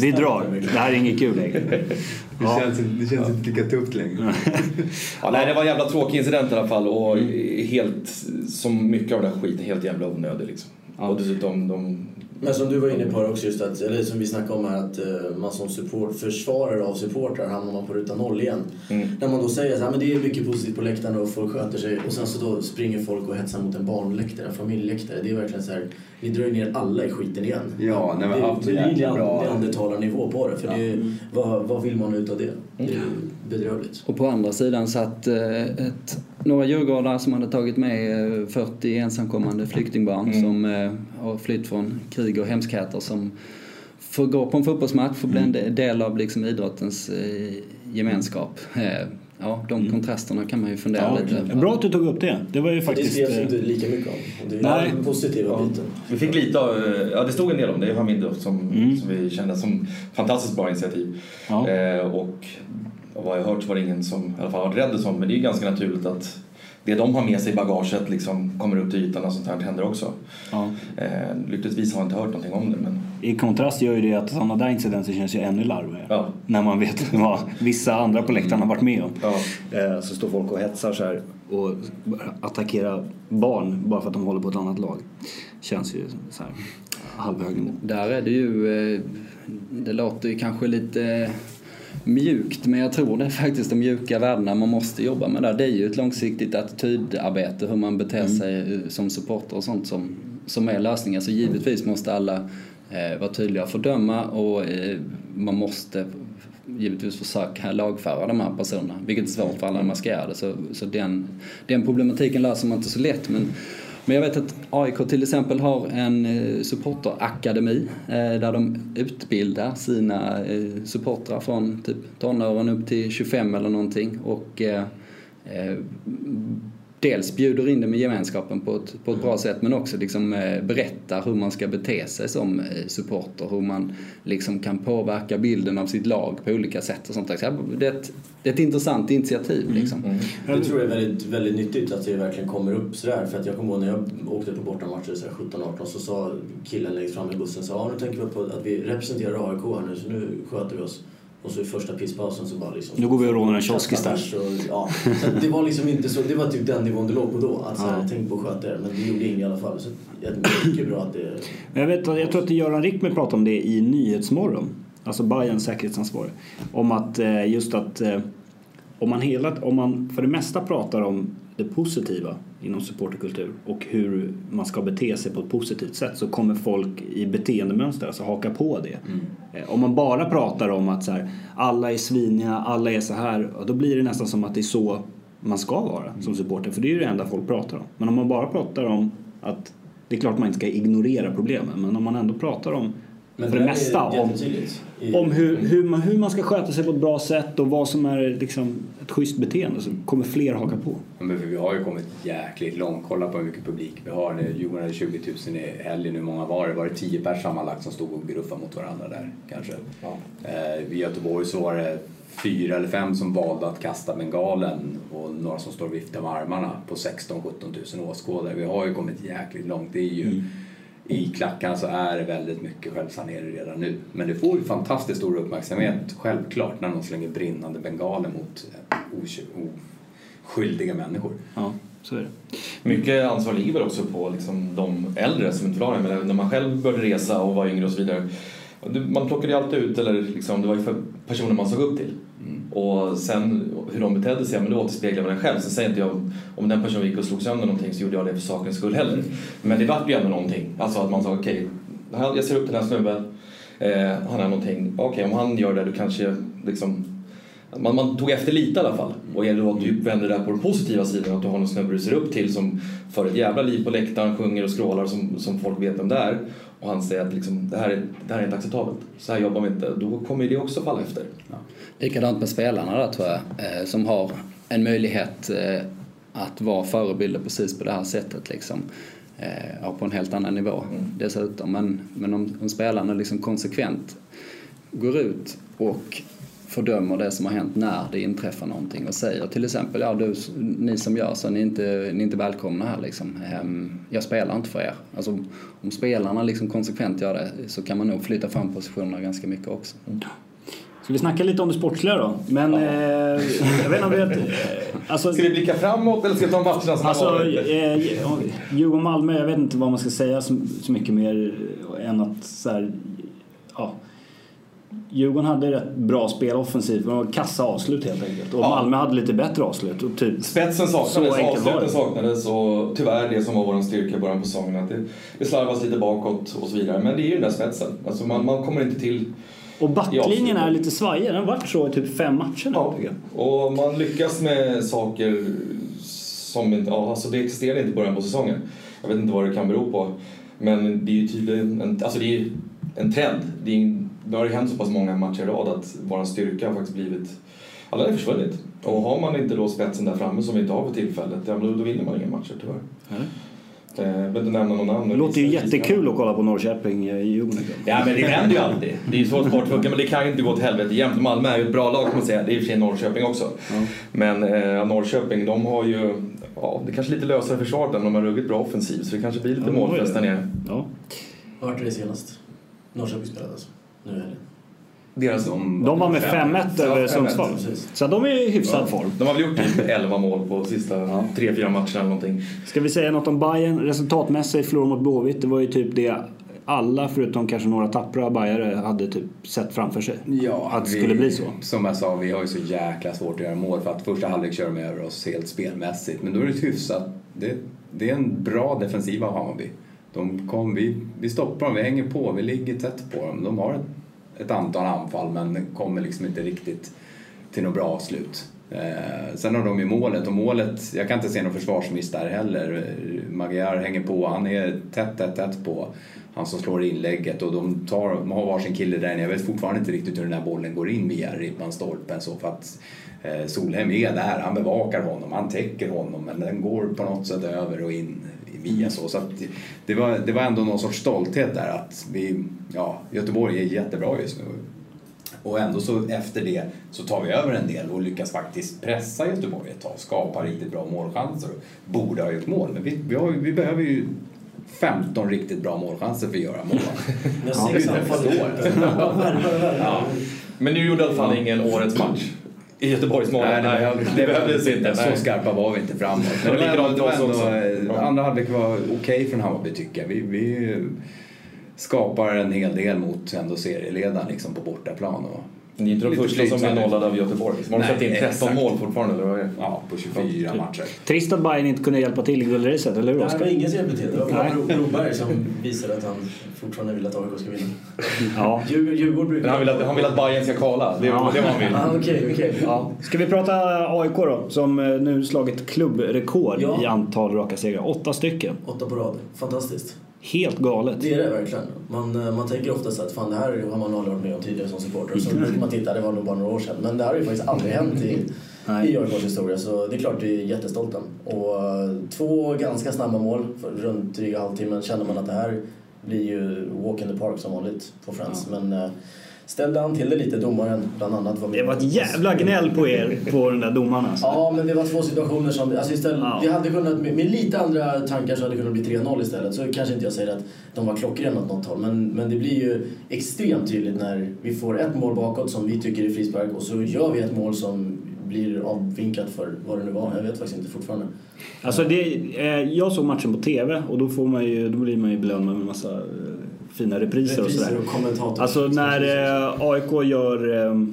Vi drar, det här är inget kul längre. Det känns, det känns inte lika tufft längre. ja, nej, det var en jävla tråkig incident i alla fall och mm. helt, som mycket av den här skiten, helt jävla onödig liksom. Ja. Och dessutom de men som du var inne på också, just att, eller som vi snackade om här, att uh, man som support, försvarare av supportrar hamnar man på ruta noll igen. Mm. När man då säger att det är mycket positivt på läktaren och folk sköter sig och sen så då springer folk och hetsar mot en barnläktare, en familjeläktare. Det är verkligen så här, vi drar ner alla i skiten igen. Ja, nej, men det, det, det blir neandertalarnivå på det. För ja. det är, vad, vad vill man ut av det? Det är bedrövligt. Och på andra sidan satt uh, ett några djurgårdar som hade tagit med 40 eh, ensamkommande flyktingbarn mm. som eh, har flytt från krig och hemskheter som får gå på en fotbollsmatch, får bli en mm. del av liksom idrottens eh, gemenskap. Ja, de mm. kontrasterna kan man ju fundera ja, lite Bra att du tog upp det. Det var ju faktiskt... Det skrevs inte lika mycket om. Det är Nej. den positiva ja. biten. Vi fick lite av, ja det stod en del om det i Hamid som, mm. som vi kände som fantastiskt bra initiativ. Ja. Eh, och vad jag hört så var det ingen som i alla fall har varit rädd sånt men det är ju ganska naturligt att det de har med sig i bagaget liksom kommer upp till ytan och sånt här händer också. Ja. Eh, lyckligtvis har jag inte hört någonting om det. Men... I kontrast gör ju det att sådana där incidenter känns ju ännu larvigare. Ja. När man vet vad vissa andra på läktaren har varit med om. Ja. Eh, så står folk och hetsar så här och attackerar barn bara för att de håller på ett annat lag. Känns ju så här halvhög Där är det ju, eh, det låter ju kanske lite mjukt men jag tror det är faktiskt de mjuka värdena man måste jobba med där. Det är ju ett långsiktigt attitydarbete hur man beter mm. sig som supporter och sånt som, som är lösningen. Så givetvis måste alla eh, vara tydliga och fördöma och eh, man måste givetvis försöka lagföra de här personerna, vilket är svårt för alla maskerade. Så, så den, den problematiken löser man inte så lätt. Men men jag vet att AIK till exempel har en eh, supporterakademi eh, där de utbildar sina eh, supportrar från typ tonåren upp till 25 eller någonting. Och dels bjuder in dem i gemenskapen på ett, på ett bra sätt men också liksom, eh, berättar hur man ska bete sig som eh, supporter. Hur man liksom kan påverka bilden av sitt lag på olika sätt och sånt där. Det är ett, det är ett intressant initiativ. Mm. Liksom. Mm. Jag tror det är väldigt, väldigt nyttigt att det verkligen kommer upp sådär. För att jag kommer ihåg när jag åkte på bortamatcher 17-18 så sa killen längst fram i bussen så, ja, nu tänker vi på att vi representerar AIK här nu så nu sköter vi oss. Och så i första pisspausen så bara liksom... Nu går vi och rånar en kiosk istället. Ja, så det var liksom inte så, det var typ den nivån det låg på då. Att så här, tänk på att sköta det. Men det gjorde ingen i alla fall. Så det är mycket bra att det... Jag, vet, jag tror att Göran Rickmer pratade om det i Nyhetsmorgon. Alltså Bayerns säkerhetsansvarig. Om att eh, just att eh, om man, hela, om man för det mesta pratar om det positiva inom supporterkultur och hur man ska bete sig på ett positivt sätt så kommer folk i beteendemönster alltså haka på det. Mm. Eh, om man bara pratar om att så här, alla är sviniga, alla är så här, då blir det nästan som att det är så man ska vara som supporter för det är ju det enda folk pratar om. Men om man bara pratar om att det är klart man inte ska ignorera problemen men om man ändå pratar om men för det, mesta om, om hur, hur, man, hur man ska sköta sig på ett bra sätt och vad som är liksom ett schysst beteende så kommer fler haka på. Men vi har ju kommit jäkligt långt. Kolla på hur mycket publik vi har. Djurgården hade 20 000 i helgen. Hur många var det? Var det 10 pers sammanlagt som stod och gruffade mot varandra där kanske? Ja. Eh, I Göteborg så var det fyra eller fem som valde att kasta bengalen och några som står och viftar med armarna på 16 17 000 åskådare. Vi har ju kommit jäkligt långt. Det är ju mm i klackarna så är det väldigt mycket självsanering redan nu. Men det får ju fantastiskt stor uppmärksamhet, självklart, när någon slänger brinnande bengaler mot eh, oskyldiga människor. Ja, så är det. Mycket ansvar ligger väl också på liksom, de äldre som inte var men när man själv började resa och var yngre och så vidare. Man plockade ju alltid ut, eller liksom, det var ju för personer man såg upp till. Och sen hur de betedde sig, men det återspeglar man en själv. Sen säger inte jag om den personen gick och slog sönder någonting så gjorde jag det för sakens skull heller. Men det vart ju ändå någonting. Alltså att man sa okej, okay, jag ser upp den här snubben, eh, han är någonting, okej okay, om han gör det då kanske liksom man, man tog efter lite i alla fall. Och gäller då att du vänder det på den positiva sidan, att du har någon snubbe du ser upp till som för ett jävla liv på läktaren, sjunger och skrålar som, som folk vet vem det är. Och han säger att liksom, det, här är, det här är inte acceptabelt, så här jobbar vi inte. Då kommer det också falla efter. Ja. Likadant med spelarna där tror jag, eh, som har en möjlighet eh, att vara förebilder precis på det här sättet. Liksom. Eh, på en helt annan nivå mm. dessutom. Men, men om, om spelarna liksom konsekvent går ut och fördömer det som har hänt när det inträffar någonting och säger till exempel ja du, ni som gör så, ni är inte, ni är inte välkomna här liksom. Ehm, jag spelar inte för er. Alltså, om spelarna liksom konsekvent gör det så kan man nog flytta fram positionerna ganska mycket också. Mm. Ska vi snacka lite om det sportsliga då? Men ja. eh, jag vet inte om vi... Eh, alltså, ska vi blicka framåt eller ska vi ta matcherna som alltså, har varit? Eh, Djurgården-Malmö, jag vet inte vad man ska säga så, så mycket mer än att så här, Djurgården hade rätt bra spel offensivt, men det var kassa avslut helt enkelt. Och ja. Malmö hade lite bättre avslut. Och typ, Spetsen saknades, avsluten saknades och tyvärr det som var vår styrka i början på säsongen. Att det, det slarvas lite bakåt och så vidare. Men det är ju den där spetsen. Alltså man, man kommer inte till och backlinjen är lite svajig. Den har varit så i typ fem matcher nu. Ja. Och man lyckas med saker som inte... Ja, alltså det existerade inte i början på säsongen. Jag vet inte vad det kan bero på. Men det är ju tydligen en, alltså det är en trend. Det, är, det har ju hänt så pass många matcher i rad att vår styrka har faktiskt blivit... Ja, den har försvunnit. Och har man inte då spetsen där framme som vi inte har för tillfället, ja, då, då vinner man inga matcher tyvärr. Mm. Eh, jag behöver inte nämna någon namn. Det låter ju jättekul att kolla på Norrköping i Djurgården. Ja men det händer ju alltid. Det är ju så sport funkar men det kan ju inte gå till helvete jämt. Malmö är ju ett bra lag kan man säga. Det är i och för sig Norrköping också. Mm. Men eh, Norrköping de har ju, ja det är kanske lite lösare försvar än de har ruggigt bra offensiv så det kanske blir lite ja, målfest där nere. Ja. Vart är det senast? Norrköping spelade alltså? Nu är det. Deras, de, de var med 5-1 över Sundsvall. Så de är i hyfsad ja. form. De har väl gjort typ 11 mål på sista 3-4 matcherna eller någonting. Ska vi säga något om Bayern Resultatmässigt förlorade mot Blåvitt. Det var ju typ det alla förutom kanske några tappra bajare hade typ sett framför sig. Ja, att det skulle bli så. Som jag sa, vi har ju så jäkla svårt att göra mål för att första halvlek kör de över oss helt spelmässigt. Men då är det hyfsat. Det, det är en bra defensiv av Hammarby. De kom, vi, vi stoppar dem, vi hänger på, vi ligger tätt på dem. De har ett ett antal anfall men kommer liksom inte riktigt till något bra avslut. Eh, sen har de ju målet och målet, jag kan inte se någon försvarsmiss där heller. Magyar hänger på, han är tätt, tätt, tätt på han som slår inlägget och de, tar, de har varsin kille där inne. Jag vet fortfarande inte riktigt hur den här bollen går in via ribban, stolpen så för att eh, Solheim är där, han bevakar honom, han täcker honom men den går på något sätt över och in via så. så det, var, det var ändå någon sorts stolthet där att vi, ja, Göteborg är jättebra just nu. Och ändå så efter det så tar vi över en del och lyckas faktiskt pressa Göteborg ett tag, skapa riktigt bra målchanser. Borde ha gjort mål, men vi, vi, har, vi behöver ju 15 riktigt bra målchanser för att göra mål. ja, ja. Men nu gjorde i alla fall ingen årets match i Göteborgsmålet. Nej, nej, det behövdes inte. Så skarpa var vi inte framåt. Men det var ändå, det var ändå, andra halvlek var okej okay från Hammarby tycker jag. Vi, vi skapar en hel del mot ändå serieledaren liksom på bortaplan. Och Ni är inte de första som är nollade av Göteborg. De har släppt in 13 exakt. mål fortfarande, eller vad är det? Ja, på 24 matcher. Trist att Bayern inte kunde hjälpa till i guldracet, eller hur Nej, det Oskar? var ingen som hjälpte till. Det var bara Broberg som visade att han fortfarande vill att AIK ska vinna. Ja. Djurgården brukar... Han vill att, han vill att Bayern ska kvala. Det är Ja. det var han vill. Ah, Okej, okej. Ja. Ska vi prata AIK då, som eh, nu slagit klubbrekord Ja. i antal raka segrar. Åtta stycken. Åtta på rad. Fantastiskt. Helt galet. Det är det verkligen. Man, eh, man tänker ofta så att fan det här har man aldrig varit med om tidigare som supporter. Och så brukar man titta, det var nog bara några år sedan. Men det här har ju faktiskt aldrig hänt i, AIKs historia. Så det är klart vi är jättestolta. Och eh, två ganska snabba mål, runt dryga halvtimmen känner man att det här blir ju walk in the park som vanligt på Friends. Men eh, ställde han till det lite, domaren bland annat. Var. Det var ett jävla gnäll på er, på den där domaren alltså. Ja, men det var två situationer som... Alltså istället, Ja. vi hade kunnat, med, med lite andra tankar så hade det kunnat bli 3-0 istället. Så kanske inte jag säger att de var klockrena åt något håll. Men, men det blir ju extremt tydligt när vi får ett mål bakåt som vi tycker är frispark och så gör vi ett mål som blir avvinkat för vad det nu var. Jag vet faktiskt inte fortfarande. Alltså det, eh, jag såg matchen på TV och då, får man ju, då blir man ju belönad med en massa eh, fina repriser, och Repriser sådär. och kommentator. Alltså när eh, AIK gör eh,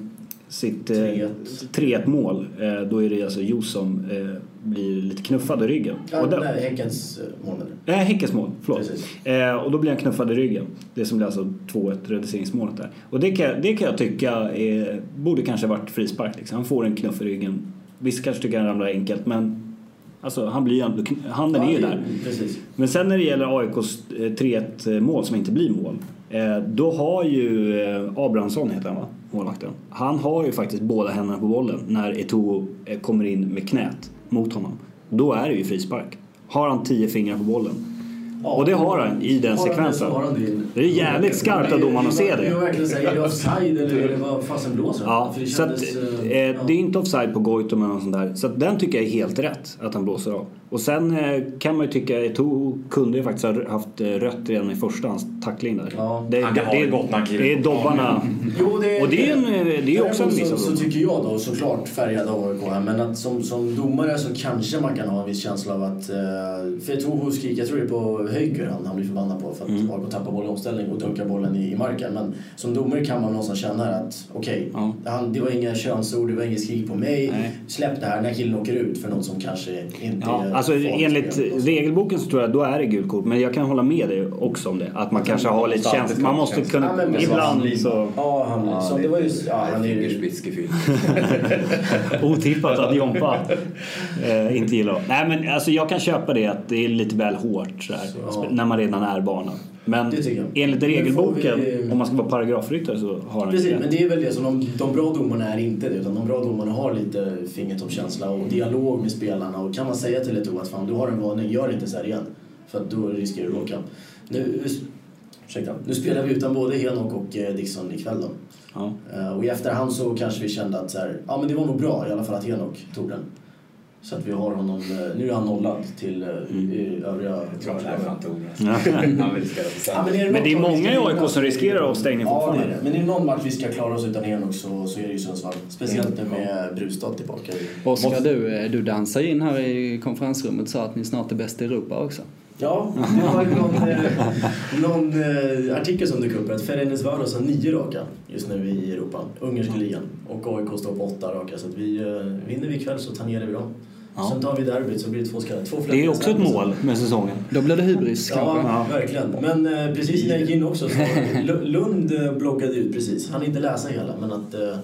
sitt eh, 3-1. 3-1 mål, eh, då är det alltså Jo som eh, blir lite knuffad i ryggen. Ja, och där- nej, Häckens eh, mål? Eh, Häckens mål, förlåt. Precis. Eh, och då blir han knuffad i ryggen. Det som blir alltså 2-1 reduceringsmålet där. Och det kan, det kan jag tycka är, borde kanske varit frispark. Liksom. Han får en knuff i ryggen. Vissa kanske tycker han ramlar enkelt men alltså, han blir handen är ju Ja, där. Precis. Men sen när det gäller AIKs eh, 3-1 mål som inte blir mål. Eh, då har ju eh, Abrahamsson, heter han va? Målvakten. Han har ju faktiskt båda händerna på bollen när Eto'o eh, kommer in med knät mot honom. Då är det ju frispark. Har han tio fingrar på bollen. Och det har han i den sekvensen. det. Är jävligt skarpt av domaren att se det. verkligen säga, är det offside eller är det vad fasen blåser? Ja, För det så att, kändes, eh, eh, ja. det är inte offside på Goitom eller något sånt där. Så den tycker jag är helt rätt att han blåser av. Och sen eh, kan man ju tycka att Eto'o kunde ju faktiskt ha haft eh, rött redan i första hans tackling där. Ja. Det, Han kan ha det gott kliver det är dobbarna. Jo, det, Och det är, en, eh, det är också en viss så, så tycker jag då såklart färgad av AIK här, men att som, som domare så kanske man kan ha en viss känsla av att... För Toho skriker, jag tror det är på Höjker han, han blir förbannad på för att Mm. AIK tappar boll i omställning och dunkar bollen i, i marken. Men som domare kan man någonstans känna att okej, Ja. han- det var inga könsord, det var inget skrik på mig. Nej. Släpp det här, den här killen åker ut för någon som kanske inte Ja, alltså farlig enligt regelboken så tror jag då är det gult kort. Men jag kan hålla med dig också om det. Att man kanske har lite känsla. Man måste kunna... Ja, ibland så... Ja, han, som det var ju... Ja, han är ju... Otippat att Jompa eh, inte gillar Nej men alltså jag kan köpa det att det är lite väl hårt så här, Ja. när man redan är banan. Men Det enligt regelboken, vi- om man ska vara paragrafryttare så har han Precis, inte men det är väl det som de, de bra domarna är inte det. Utan de bra domarna har lite fingertoppskänsla och dialog med spelarna. Och kan man säga till ett att fan du har en varning, gör inte så här igen. För då riskerar du att åka. Nu, ursäkta, nu spelar vi utan både Henok och eh, Dixon ikväll då. Ja. Eh, Och i efterhand så kanske vi kände att så här, ja men det var nog bra i alla fall att Henok tog den. Så att vi har honom, eh, nu är han nollad till eh, i övriga... Ja. Ja, men, det är många i AIK som riskerar avstängning Ja, det fortfarande. är det. Men är det någon match vi ska klara oss utan Henok så, så är det ju Sundsvall. Speciellt nu med Brustad tillbaka. Oskar, du, eh, du dansar in här i konferensrummet och sa att ni snart är bäst i Europa också. Ja, det var någon, eh, någon eh, artikel som dök upp att Ferencvaros har nio raka just nu i Europa, ungerska ligan. Och AIK står på åtta raka. Så att vi, eh, vinner vi ikväll så tangerar vi dem. Ja. Sen tar vi derbyt så blir det två skallar. Två Det är också ett mål med säsongen. Då blir det hybris kanske. Ja, verkligen. Men eh, precis när jag gick in också så Lu- Lund eh, bloggade ut precis. Han inte läsa hela men att eh,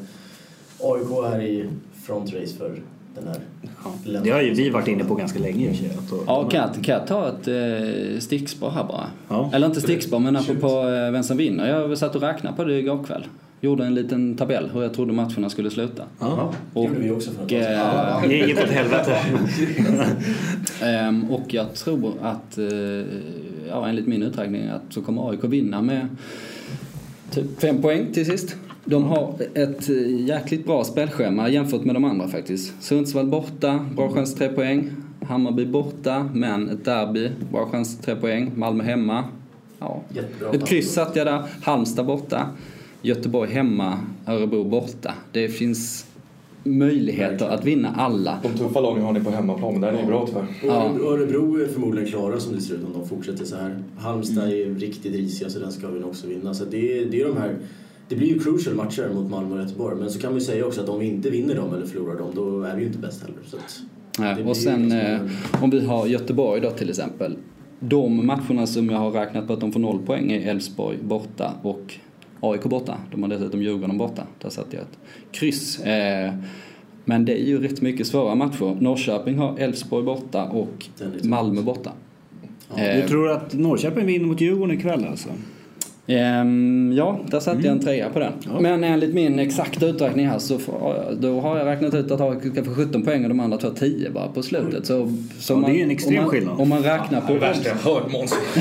AIK är i front race för den här Ja. Det har ju vi varit inne på ganska länge i Ja, kan jag, kan jag ta ett eh, stickspår här bara? Ja. Eller inte stickspår, men apropå eh, vem som vinner. Jag satt och räknade på det igår kväll. Gjorde en liten tabell hur jag trodde matcherna skulle sluta. Ja. Det gjorde vi också Och, eh, Det gick åt helvete. Ehm, och jag tror att, eh, ja, enligt min uträkning, att så kommer AIK vinna med typ fem poäng till sist. De har ett eh, jäkligt bra spelschema jämfört med de andra faktiskt. Sundsvall borta, bra chans tre poäng. Hammarby borta, men ett derby, bra chans tre poäng. Malmö hemma. Ja. Jättebra. Ett kryss satt jag där. Halmstad borta. Göteborg hemma. Örebro borta. Det finns möjligheter att vinna alla. De tuffa lagen har ni på hemmaplan, men där är ni bra tyvärr. Ja. Örebro, är förmodligen klara som det ser ut om de fortsätter så här. Halmstad är riktigt risiga så den ska vi nog också vinna. Så det är, det är de här det blir ju crucial matcher mot Malmö och Göteborg. Men så kan ju säga också att om vi inte vinner dem eller förlorar dem, då är vi ju inte bäst heller. Så att, Nej, och sen eh, om vi har Göteborg då till exempel. De matcherna som jag har räknat på att de får noll poäng är Elfsborg borta och AIK borta. De har dessutom Djurgården borta. Där satte jag ett kryss. Eh, men det är ju rätt mycket svåra matcher. Norrköping har Elfsborg borta och Malmö borta. Ja, du tror att Norrköping vinner mot Djurgården ikväll alltså? Ehm, ja, där satte mm. jag en mm. trea på den. Ja. Men enligt min exakta uträkning här så då har jag räknat ut att AIK ska få 17 poäng och de andra tar 10 bara på slutet. Så, så ja, man, det är en extrem om man, skillnad. Om man räknar på... Det värsta jag hört Måns.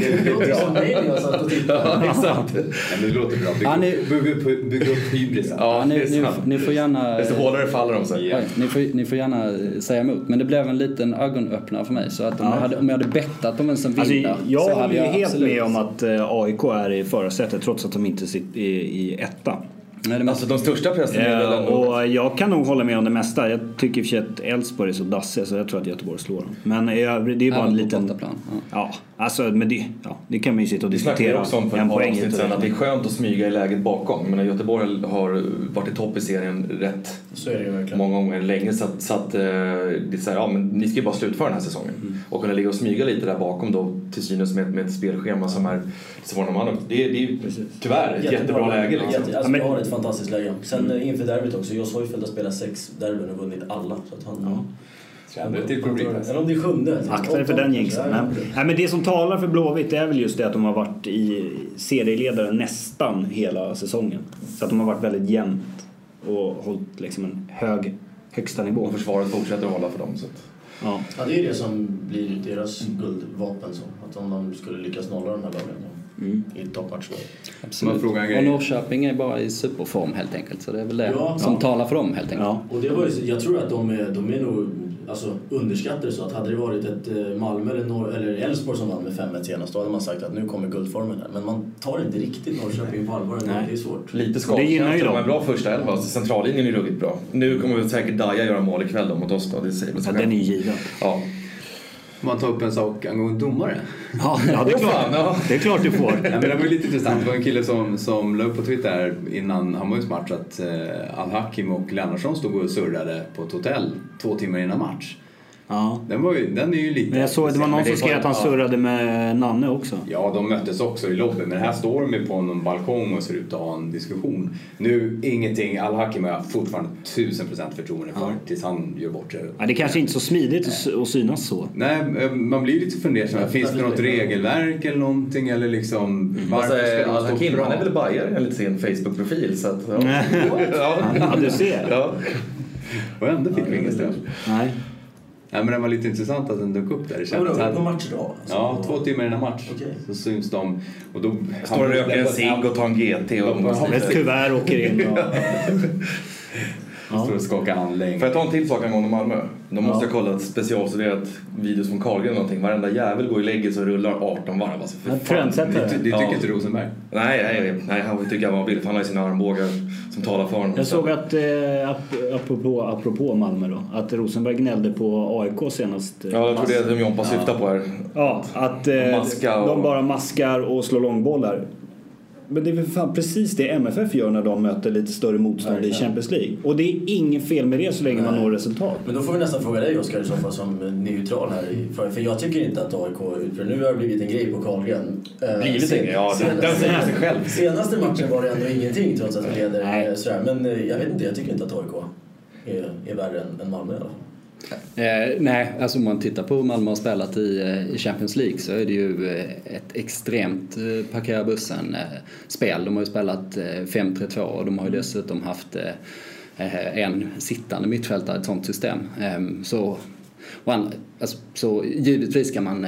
det låter som mig när jag satt och tittade. Ja, exakt. Ja, det låter bra. Bygg, ja, ni, bygg, upp, bygg upp hybrisen. Ja, ni, ni, ni, får gärna... Desto hårdare faller de sig. Yeah. Ni, får, ni får gärna säga emot. Men det blev en liten ögonöppnare för mig. Så att om, jag, hade, om jag hade bettat på vem som vinner alltså, jag så hade jag helt absolut... med om att eh, AIK är i förarsätet trots att de inte sitter i, i etta. Nej, alltså de största pressen är väl Och jag kan nog hålla med om det mesta. Jag tycker i och för sig att Elfsborg är så dassiga så jag tror att Göteborg slår dem. Men det är bara en liten... Plan. Ja. ja, alltså men det, ja, det kan man ju sitta och diskutera. Vi snackade också om för ett par avsnitt sen att det är skönt att smyga i läget bakom. Men Göteborg har varit i topp i serien rätt så är det verkligen. många gånger länge. Så att, så att eh, det är så här, ja men ni ska ju bara slutföra den här säsongen. Mm. Och kunna ligga och smyga lite där bakom då till synes med, med ett spelschema som är svårare än de andra. Det, det är ju tyvärr ett jättebra, jättebra läge liksom. Jätte, alltså, ett fantastiskt läge. Sen mm. inför derbyt också. Jos Hojfeldt har spelat sex derbyn och vunnit alla. Så att han, ja. Eller om det är sjunde. Akta dig för den jinxen. Men, nej, men det som talar för Blåvitt är väl just det att de har varit i serieledare nästan hela säsongen. Så att de har varit väldigt jämnt och hållit liksom en hög högsta nivå. Och försvaret fortsätter att hålla för dem. Så att... ja. ja, det är det som blir deras guldvapen. Så. Att om de skulle lyckas nolla den här lagen mm. i toppmatcherna. Absolut. Och Norrköping är bara i superform helt enkelt. Så det är väl det ja, som ja. talar för dem helt enkelt. Ja. Och det var ju, jag tror att de är, de är nog alltså, underskattade så att hade det varit ett eh, Malmö eller, Elfsborg som vann med 5-1 senast då hade man sagt att nu kommer guldformen här. Men man tar inte riktigt Norrköping på allvar Nej. det är svårt. Lite skadkänsla, de är bra första elva. Alltså, centrallinjen är ruggigt bra. Nu kommer väl säkert Daja göra mål ikväll då mot oss då. Det säger ja, den är given. Ja man ta upp en sak angående domare? Ja, ja, det, är klart, ja. det är klart du får. Ja, men det var lite intressant. Det var en kille som, som la upp på Twitter innan Hammarbys match att eh, Al-Hakim och Lennartsson stod och surrade på ett hotell två timmar innan match. Ja. Den, var ju, den är ju lite... Men jag såg, det var någon som skrev att han surrade med Nanne också. Ja, de möttes också i lobbyn. Men här står de ju på någon balkong och ser ut att ha en diskussion. Nu, ingenting. Al-Hakim har jag fortfarande tusen procent förtroende för ja. tills han gör bort sig. Ja, det kanske inte är så smidigt att synas så. Nej, eh, man blir lite fundersam. Finns det något regelverk eller någonting? Eller liksom, mm. Alltså, Al-Hakim, han är väl bajare enligt sin Facebook-profil. Så att, ja. ja, du ser. Ja. Och ändå fick vi inget straff. Nej. Ja, men det var lite intressant att den dök upp där. Det kändes ja, på matchdag? Alltså, ja, två timmar innan match. Okay. Så syns de. Och då, Står och röker en cigg och tar en GT. Och ett kuvert åker in. Och... Ja. Står och skakar hand länge. Får jag ta en till sak angående Malmö? De måste ja. ha kollat specialstuderat videos från Carlgren eller någonting. Varenda jävel går i lägget så rullar 18 varv. Alltså, för fan. Det, det, det tycker inte Rosenberg? Nej, nej, nej, han tycker jag var billigt. Han har ju sina armbågar som talar för honom. Jag såg att, eh, apropå, apropå Malmö då, att Rosenberg gnällde på AIK senast. Ja, jag tror det är det Jompa syftar på här. Ja, att eh, de bara maskar och slår långbollar. Men det är väl fan precis det MFF gör när de möter lite större motstånd Verkligen. i Champions League. Och det är inget fel med det så länge Nej. man når resultat. Men då får vi nästan fråga dig Oskar i så fall som neutral här. För jag tycker inte att AIK för nu har det blivit en grej på Carlgren. Eh, blivit en grej? Ja, den säger sig själv. Senaste matchen var det ändå ingenting trots att vi leder. Sådär. Men eh, jag vet inte, jag tycker inte att AIK är, är värre än, än Malmö i alla fall. Eh, nej, alltså om man tittar på hur Malmö har spelat i, eh, i Champions League så är det ju eh, ett extremt eh, parkera bussen-spel. De har ju spelat 5-3-2 och de har ju dessutom haft en sittande mittfältare i ett sånt system. Ehm, så, and, alltså, så givetvis kan man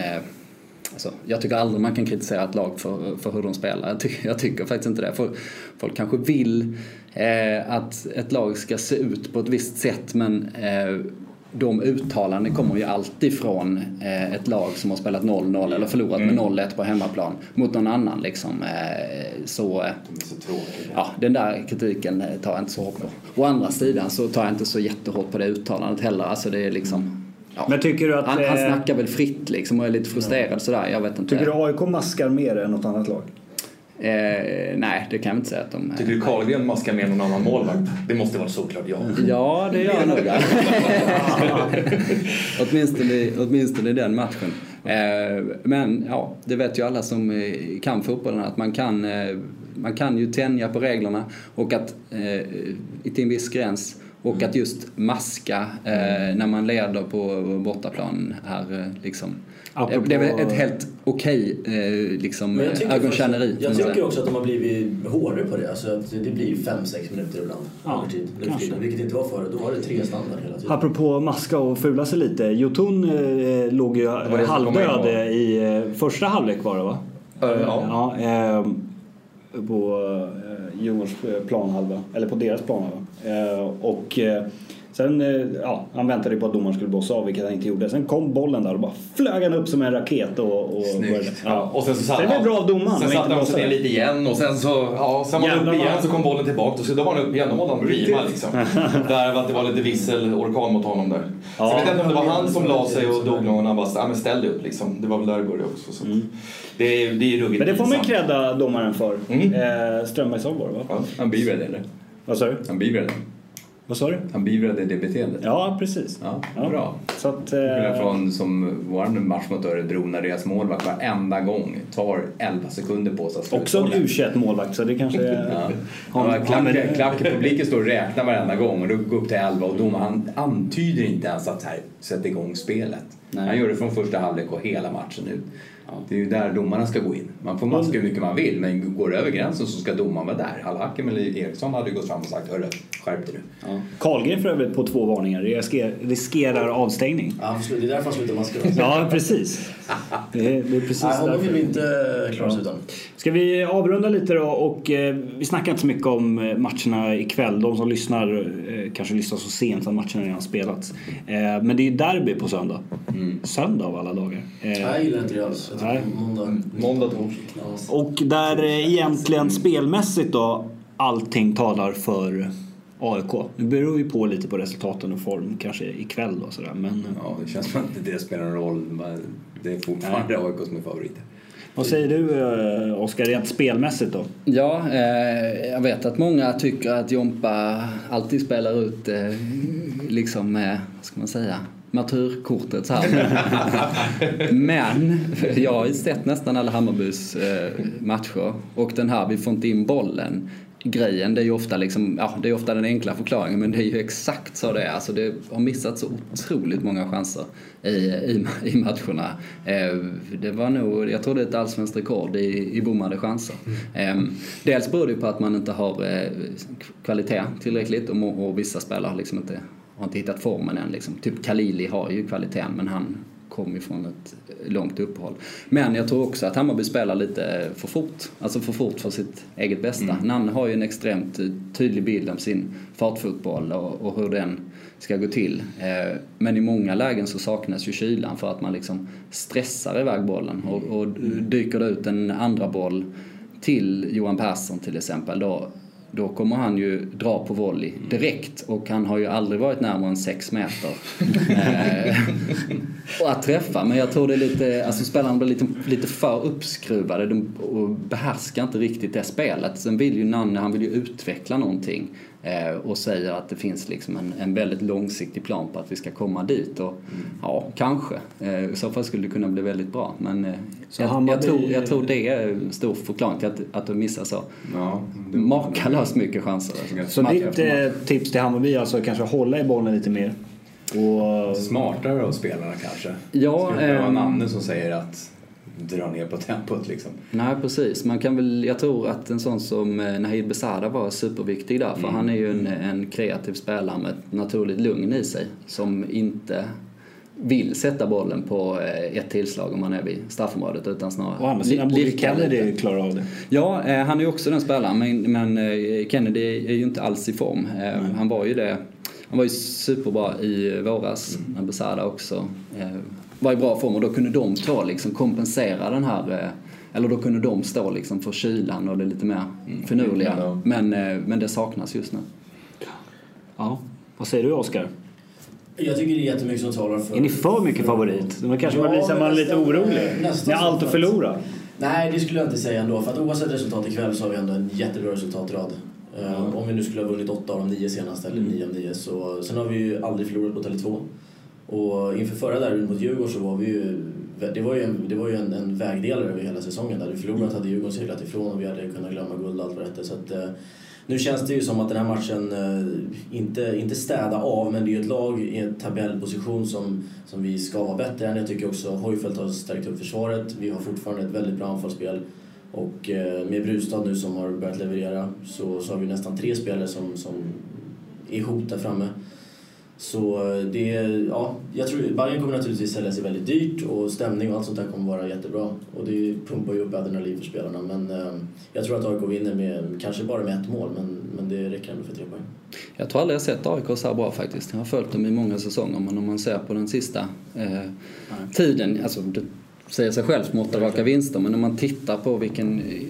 Alltså, jag tycker aldrig man kan kritisera ett lag för, för hur de spelar. Jag tycker, jag tycker faktiskt inte det. För folk kanske vill eh, att ett lag ska se ut på ett visst sätt men eh, de uttalanden kommer ju alltid från eh, ett lag som har spelat 0-0 eller förlorat mm. med 0-1 på hemmaplan mot någon annan liksom. Eh, så, så ja, den där kritiken tar jag inte så hårt på. Å andra sidan så tar jag inte så jättehårt på det uttalandet heller. Alltså det är liksom Ja. Men tycker du att, han, han snackar väl fritt liksom och är lite frustrerad ja. sådär. Jag vet inte. Tycker du AIK maskar mer än något annat lag? Eh, nej, det kan jag inte säga att de... Tycker du Karlgren maskar med någon annan målvakt? Det måste vara såklart ja. Ja, det gör jag nog. åtminstone, åtminstone i den matchen. Eh, men ja, det vet ju alla som eh, kan fotbollen att man kan, eh, man kan ju tänja på reglerna och att eh, till en viss gräns och att just maska eh, när man leder på bortaplan här eh, liksom. Apropå... Det är väl ett helt okej okay, eh, liksom, ögonkänneri. Jag tycker också att de har blivit hårdare på det. Alltså att det blir 5-6 minuter ibland. Ja, övertid, vilket inte var förut. Då var det tre standard hela tiden. Apropå maska och fula sig lite. Jotun eh, låg ju halvdöd i eh, första halvlek var det va? Ja. ja eh, på eh, Djurgårdens planhalva, eller på deras planhalva. Eh, och eh, Sen, eh, ja, han väntade på att domaren skulle blåsa av, vilket han inte gjorde. Sen kom bollen där och bara flög han upp som en raket och, och började. Ja. Och sen så satt, det var bra av domaren. Sen satte han sig ner lite igen och sen så, ja, sen var han upp igen så kom bollen tillbaka och så då var han upp igen. Då mådde han prima liksom. där att det var lite vissel, orkan mot honom där. Ja. Så jag vet inte om det var han som la sig och dog någon han bara, ja men ställ dig upp liksom. Det var väl där det började också. Så. Mm. Det, är, det är ruggigt Men det får man credda domaren för. Mm. Eh, Strömbergs var det va? Ja. Han beivrade eller? Vad sa du? Han beivrade. Vad sa du? Han beivrade det beteendet. Ja, precis. Ja, ja. Bra. Så att, eh... Från som vår match mot Örebro när deras målvakt varenda gång tar 11 sekunder på sig att Också en u målvakt så det kanske ja. ja, klack, klack, publiken står och räknar varenda gång och då går upp till 11 och domaren antyder inte ens att här, sätta igång spelet. Nej. Han gör det från första halvlek och hela matchen ut. Det är ju där domarna ska gå in. Man får maska hur mycket man vill men går det över gränsen så ska domaren vara där. Al-Hakim eller Eriksson hade gått fram och sagt hörru, skärp dig nu. Ja. Karlgren för övrigt på två varningar. Riskerar avstängning. Ja, det är därför han slutar maska. ja, precis. Det är, det är precis Nej, honom vill vi inte klara oss utan. Ska vi avrunda lite då och eh, vi snackar inte så mycket om eh, matcherna ikväll. De som lyssnar eh, kanske lyssnar så sent att matcherna redan spelats. Eh, men det är derby på söndag. Mm. Söndag av alla dagar. Eh, jag gillar inte det alls. Nej. Måndag, måndag Och där eh, egentligen spelmässigt då allting talar för AIK. Det beror ju på lite på resultaten och form kanske ikväll då sådär. Men... Ja, det känns som att det spelar någon roll. Det är fortfarande Nej. AIK som är favoriter. Vad säger du eh, Oskar, rent spelmässigt då? Ja, eh, jag vet att många tycker att Jompa alltid spelar ut eh, liksom med, vad ska man säga, martyrkortet här. Men jag har ju sett nästan alla Hammarbys eh, matcher och den här, vi får inte in bollen grejen, det är ju ofta, liksom, ja, det är ofta den enkla förklaringen men det är ju exakt så det är. Alltså det har missat så otroligt många chanser i, i, i matcherna. Eh, det var nog, jag tror det är ett allsvenskt rekord i, i bommade chanser. Ehm, dels beror det på att man inte har eh, kvalitet tillräckligt och, och vissa spelare har liksom inte har inte hittat formen än. Liksom. Typ Kalili har ju kvaliteten men han kom ju från ett långt uppehåll. Men jag tror också att Hammarby spelar lite för fort. Alltså för fort för sitt eget bästa. Mm. Nanne har ju en extremt tydlig bild om sin fartfotboll och, och hur den ska gå till. Eh, men i många lägen så saknas ju kylan för att man liksom stressar iväg bollen och, och dyker det ut en andra boll till Johan Persson till exempel då då kommer han ju dra på volley direkt och han har ju aldrig varit närmare än 6 meter. att träffa, men jag tror det är lite, alltså spelarna blir lite, lite för uppskruvade de, och behärskar inte riktigt det spelet. Sen vill ju Nanne, han vill ju utveckla någonting eh, och säger att det finns liksom en, en väldigt långsiktig plan på att vi ska komma dit och mm. ja, kanske. Eh, I så fall skulle det kunna bli väldigt bra men eh, jag, jag, tror, jag tror det är en stor förklaring till att, att du missar så ja, makalöst mycket chanser. Så ditt eh, tips till Hammarby är alltså kanske hålla i bollen lite mer? Och... Smartare av spelarna kanske? Ja, Skulle det vara ähm... Nanne som säger att dra ner på tempot liksom. Nej precis, man kan väl, jag tror att en sån som eh, Nahid Besada var superviktig där för mm. han är ju en, en kreativ spelare med ett naturligt lugn i sig som inte vill sätta bollen på eh, ett tillslag om man är vid straffområdet utan snarare... Å andra sidan borde Kennedy klara av det. Ja, eh, han är ju också den spelaren men, men Kennedy är ju inte alls i form. Mm. Han var ju det han var ju superbra i våras mm. när Besada också var i bra form och då kunde de två liksom kompensera den här eller då kunde de stå liksom för kylan och det lite mer mm. finurliga. Men, men det saknas just nu. Ja. Vad säger du Oskar? Jag tycker det är jättemycket som talar för... Är ni för mycket favorit? Då kanske ja, man blir man lite orolig. När allt att förlora. Nej, det skulle jag inte säga ändå. För att oavsett resultat ikväll så har vi ändå en jättebra resultatrad. Mm. Om vi nu skulle ha vunnit åtta av de nio senaste, eller nio av nio. Så, sen har vi ju aldrig förlorat på Tele2. Och inför förra derbyt mot Djurgården så var vi ju det var ju, en, det var ju en, en vägdelare över hela säsongen. Där vi förlorat hade Djurgården seglat ifrån och vi hade kunnat glömma guld och allt vad det så att, eh, Nu känns det ju som att den här matchen, eh, inte, inte städa av, men det är ju ett lag i en tabellposition som, som vi ska vara bättre än. Jag tycker också Hojfeldt har stärkt upp försvaret. Vi har fortfarande ett väldigt bra anfallsspel. Och eh, med Brustad nu som har börjat leverera så, så har vi nästan tre spelare som, som är hot där framme. Så det, ja, jag tror Bayern kommer naturligtvis sälja sig väldigt dyrt och stämning och allt sånt där kommer vara jättebra. Och det pumpar ju upp adrenalin för spelarna. Men eh, jag tror att AIK vinner med, kanske bara med ett mål, men, men det räcker ändå för tre poäng. Jag tror aldrig jag sett AIK så här bra faktiskt. Jag har följt dem i många säsonger, men om man ser på den sista eh, tiden, alltså det säger sig själv som åtta raka vinster, men om man tittar på vilken eh,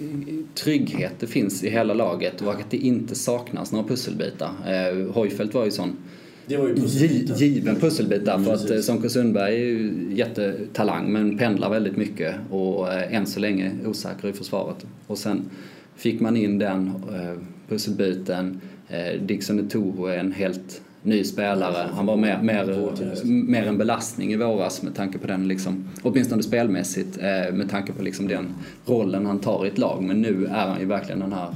trygghet det finns i hela laget och att det inte saknas några pusselbitar. Eh, Hojfeldt var ju sån det var ju pusselbiten. given pusselbit där. För att eh, Sonko Sundberg är ju jättetalang men pendlar väldigt mycket och eh, än så länge osäker i försvaret. Och sen fick man in den pusselbiten. Dixon Etoro är en helt ny spelare. Han var mer, mer, mer en belastning i våras med tanke på den, liksom, åtminstone spelmässigt, med tanke på liksom den rollen han tar i ett lag. Men nu är han ju verkligen den här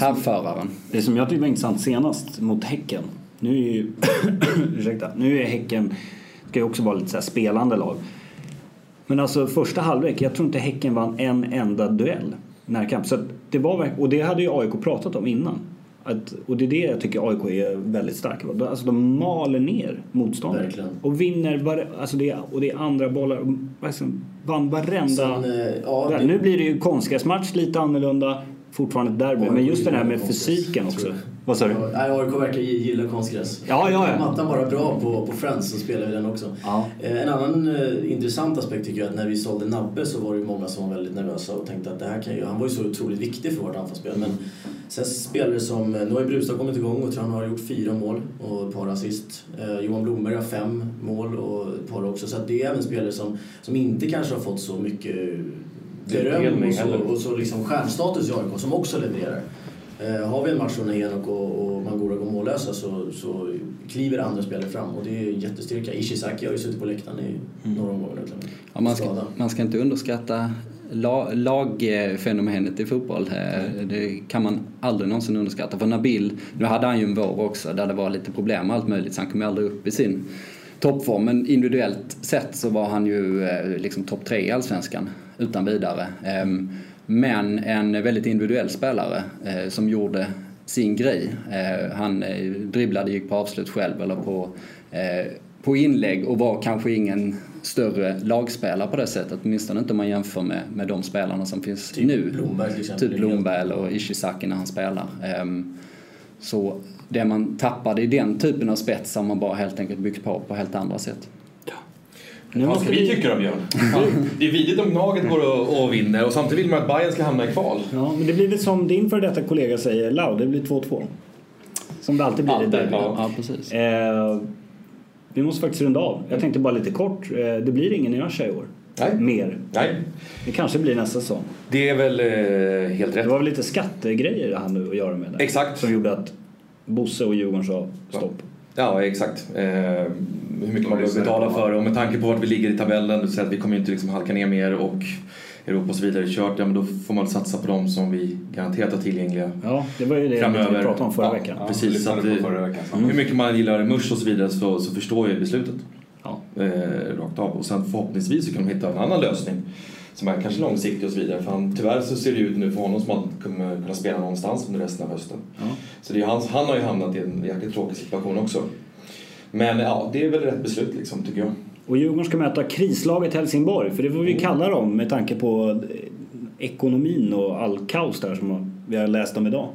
härföraren. Det som jag tyckte var intressant senast mot Häcken nu är ju, ursäkta, nu är Häcken, ska ju också vara lite så här spelande lag. Men alltså första halvlek, jag tror inte Häcken vann en enda duell närkamp. Så det var, och det hade ju AIK pratat om innan. Att, och det är det jag tycker AIK är väldigt starka på. Alltså de maler ner motståndare. Och vinner, var, alltså det, och det är andra bollar. Alltså, vann varenda... Sen, eh, ja, det... Nu blir det ju konstgräsmatch lite annorlunda. Fortfarande ett derby. Men just den här med fysiken också. Vad sa du? AIK verkar gilla konstgräs. Ja, ja, ja. Mattan bara bra på, på Friends så spelar vi den också. Ja. Eh, en annan uh, intressant aspekt tycker jag att när vi sålde Nabbe så var det många som var väldigt nervösa och tänkte att det här kan ju, han var ju så otroligt viktig för vårt anfallsspel. Men sen spelare som, nu har ju Brustad kommit igång och tror han har gjort fyra mål och ett par assist. Uh, Johan Blomberg har fem mål och ett par också. Så det är även spelare som, som inte kanske har fått så mycket beröm och så, och så liksom stjärnstatus i AIK som också levererar. Eh, har vi en match från Henok och, och Mangora går mållösa så, så kliver andra spelare fram och det är jättestyrka. Ishizaki har ju suttit på läktaren i mm. några omgångar nu. Ja, man, ska, man ska inte underskatta la, lagfenomenet i fotboll. Mm. Det kan man aldrig någonsin underskatta. För Nabil, nu hade han ju en vår också där det var lite problem med allt möjligt så han kom aldrig upp i sin toppform. Men individuellt sett så var han ju eh, liksom topp tre i Allsvenskan utan vidare. Ehm, men en väldigt individuell spelare eh, som gjorde sin grej. Eh, han eh, dribblade, gick på avslut själv eller på, på inlägg och var kanske ingen större lagspelare på det sättet. Åtminstone inte om man jämför med, med de spelarna som finns typ nu. Blomberg. Typ Blomberg eller Ishizaki när han spelar. Ehm, så det man tappade i den typen av spets har man bara helt enkelt byggt på på helt andra sätt. Nu Vad ska vi tycka då Björn? det är vidrigt om Gnaget går och, och vinner och samtidigt vill man att Bayern ska hamna i kval. Ja, men det blir väl som din för detta kollega säger, Lau, det blir 2-2. Som det alltid blir alltid, i ja. ja, precis. Eh, vi måste faktiskt runda av. Jag tänkte bara lite kort, eh, det blir ingen Nyasha i år. Nej. Mer. Nej. Det kanske blir nästa säsong. Det är väl eh, helt rätt. Det var väl lite skattegrejer det hade att göra med det. Exakt. Som gjorde att Bosse och Djurgården sa stopp. Ja, exakt. Hur mycket man behöver betala för och med tanke på vart vi ligger i tabellen, så att vi kommer inte liksom halka ner mer och Europa och så vidare kört, ja men då får man satsa på dem som vi garanterat har tillgängliga Ja, det var ju det framöver. vi pratade om förra ja, veckan. Ja, precis, så att, förra veckan, mm. hur mycket man gillar Mush och så vidare så, så förstår jag beslutet. Ja. Eh, rakt av. Och sen förhoppningsvis så kan de hitta en annan lösning som är kanske långsiktig och så vidare. För han, tyvärr så ser det ut nu för honom som att han kommer kunna spela någonstans under resten av hösten. Ja. Så det är hans, han har ju hamnat i en jäkligt tråkig situation också. Men ja, det är väl rätt beslut liksom, tycker jag. Och Djurgården ska möta krislaget Helsingborg, för det får vi mm. kalla dem med tanke på ekonomin och all kaos där som vi har läst om idag.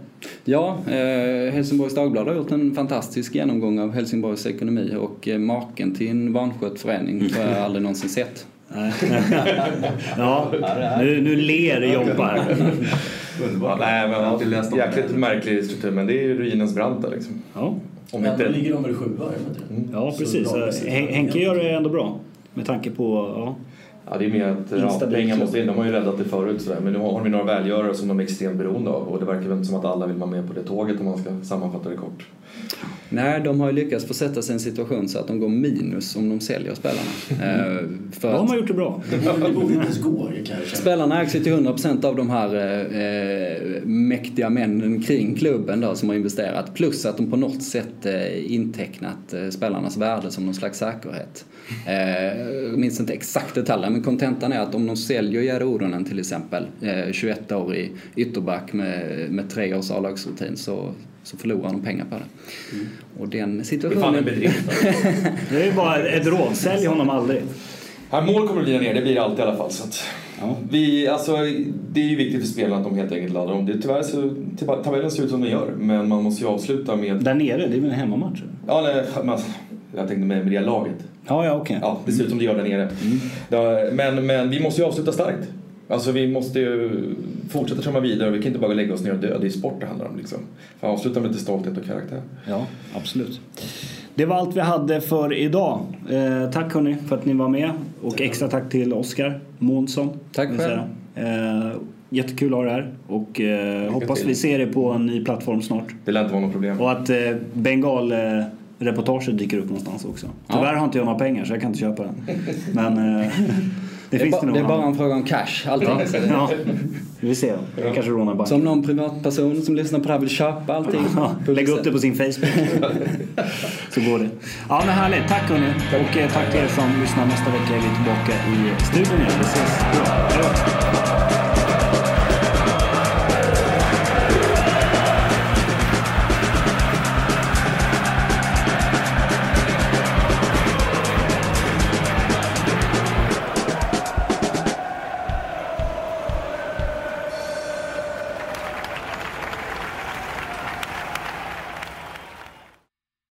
Ja, eh, Helsingborgs Dagblad har gjort en fantastisk genomgång av Helsingborgs ekonomi och eh, maken till en vanskött förening har jag aldrig någonsin sett. ja, nu, nu ler Jobba här. Underbart. Nej, men, jäkligt märklig struktur, men det är ju ruinens brant där liksom. Ja. Om men inte... ligger de väl sjua? Mm. Ja, precis. Henke gör det ändå bra. Med tanke på... Ja. Ja, det är mer att ja, pengar måste in. De har ju räddat det förut sådär. Men nu har vi några välgörare som de är extremt beroende av och det verkar väl som att alla vill vara med på det tåget om man ska sammanfatta det kort. Nej, de har ju lyckats försätta sig i en situation så att de går minus om de säljer spelarna. Eh, för de har gjort det bra. det borde inte ens gå Spelarna ägs ju till 100% av de här eh, mäktiga männen kring klubben då, som har investerat. Plus att de på något sätt eh, intecknat eh, spelarnas värde som någon slags säkerhet. Eh, jag minns inte exakt detaljer men kontentan är att om de säljer Jere Odonen till exempel, eh, 21 år i ytterback med, med tre års A-lagsrutin så så förlorar de pengar på det. Mm. Och den situationen... Det är fan en det är ju bara ett råd, sälj honom aldrig. Ja, mål kommer att bli ner, det blir det alltid i alla fall. Så att ja. vi, alltså, det är ju viktigt för spelarna att de helt enkelt laddar om. Det, tyvärr så tabellen ser ut som den gör, men man måste ju avsluta med... Där nere, det är väl en hemmamatch? Ja, nej, men, jag tänkte med, med det laget. Ja, ja. Okay. Ja, det ser ut som det gör där nere. Mm. Ja, men, men vi måste ju avsluta starkt. Alltså vi måste ju fortsätta trumma vidare. Vi kan inte bara lägga oss ner och dö. Det är sport det handlar om. Liksom. För avsluta med lite stolthet och karaktär. Ja, absolut. Det var allt vi hade för idag. Eh, tack hörni för att ni var med. Och extra tack till Oskar Månsson. Tack själv. Eh, jättekul att ha det här. Och eh, hoppas till. vi ser det på en ny plattform snart. Det lär inte vara något problem. Och att eh, Bengal eh, reportaget dyker upp någonstans också. Tyvärr ja. har inte jag några pengar så jag kan inte köpa den. Men eh, Det, det, är, ba, det är bara en fråga om cash, allting. ja, vi ser. Jag kanske rånar banken. Som någon privatperson som lyssnar på det här vill köpa allting. Ja, lägg upp det på sin Facebook. så går det. Ja men härligt. Tack hörni. Och eh, tack till er som lyssnar. Nästa vecka är vi tillbaka i studion igen. Vi ses då. Hej då.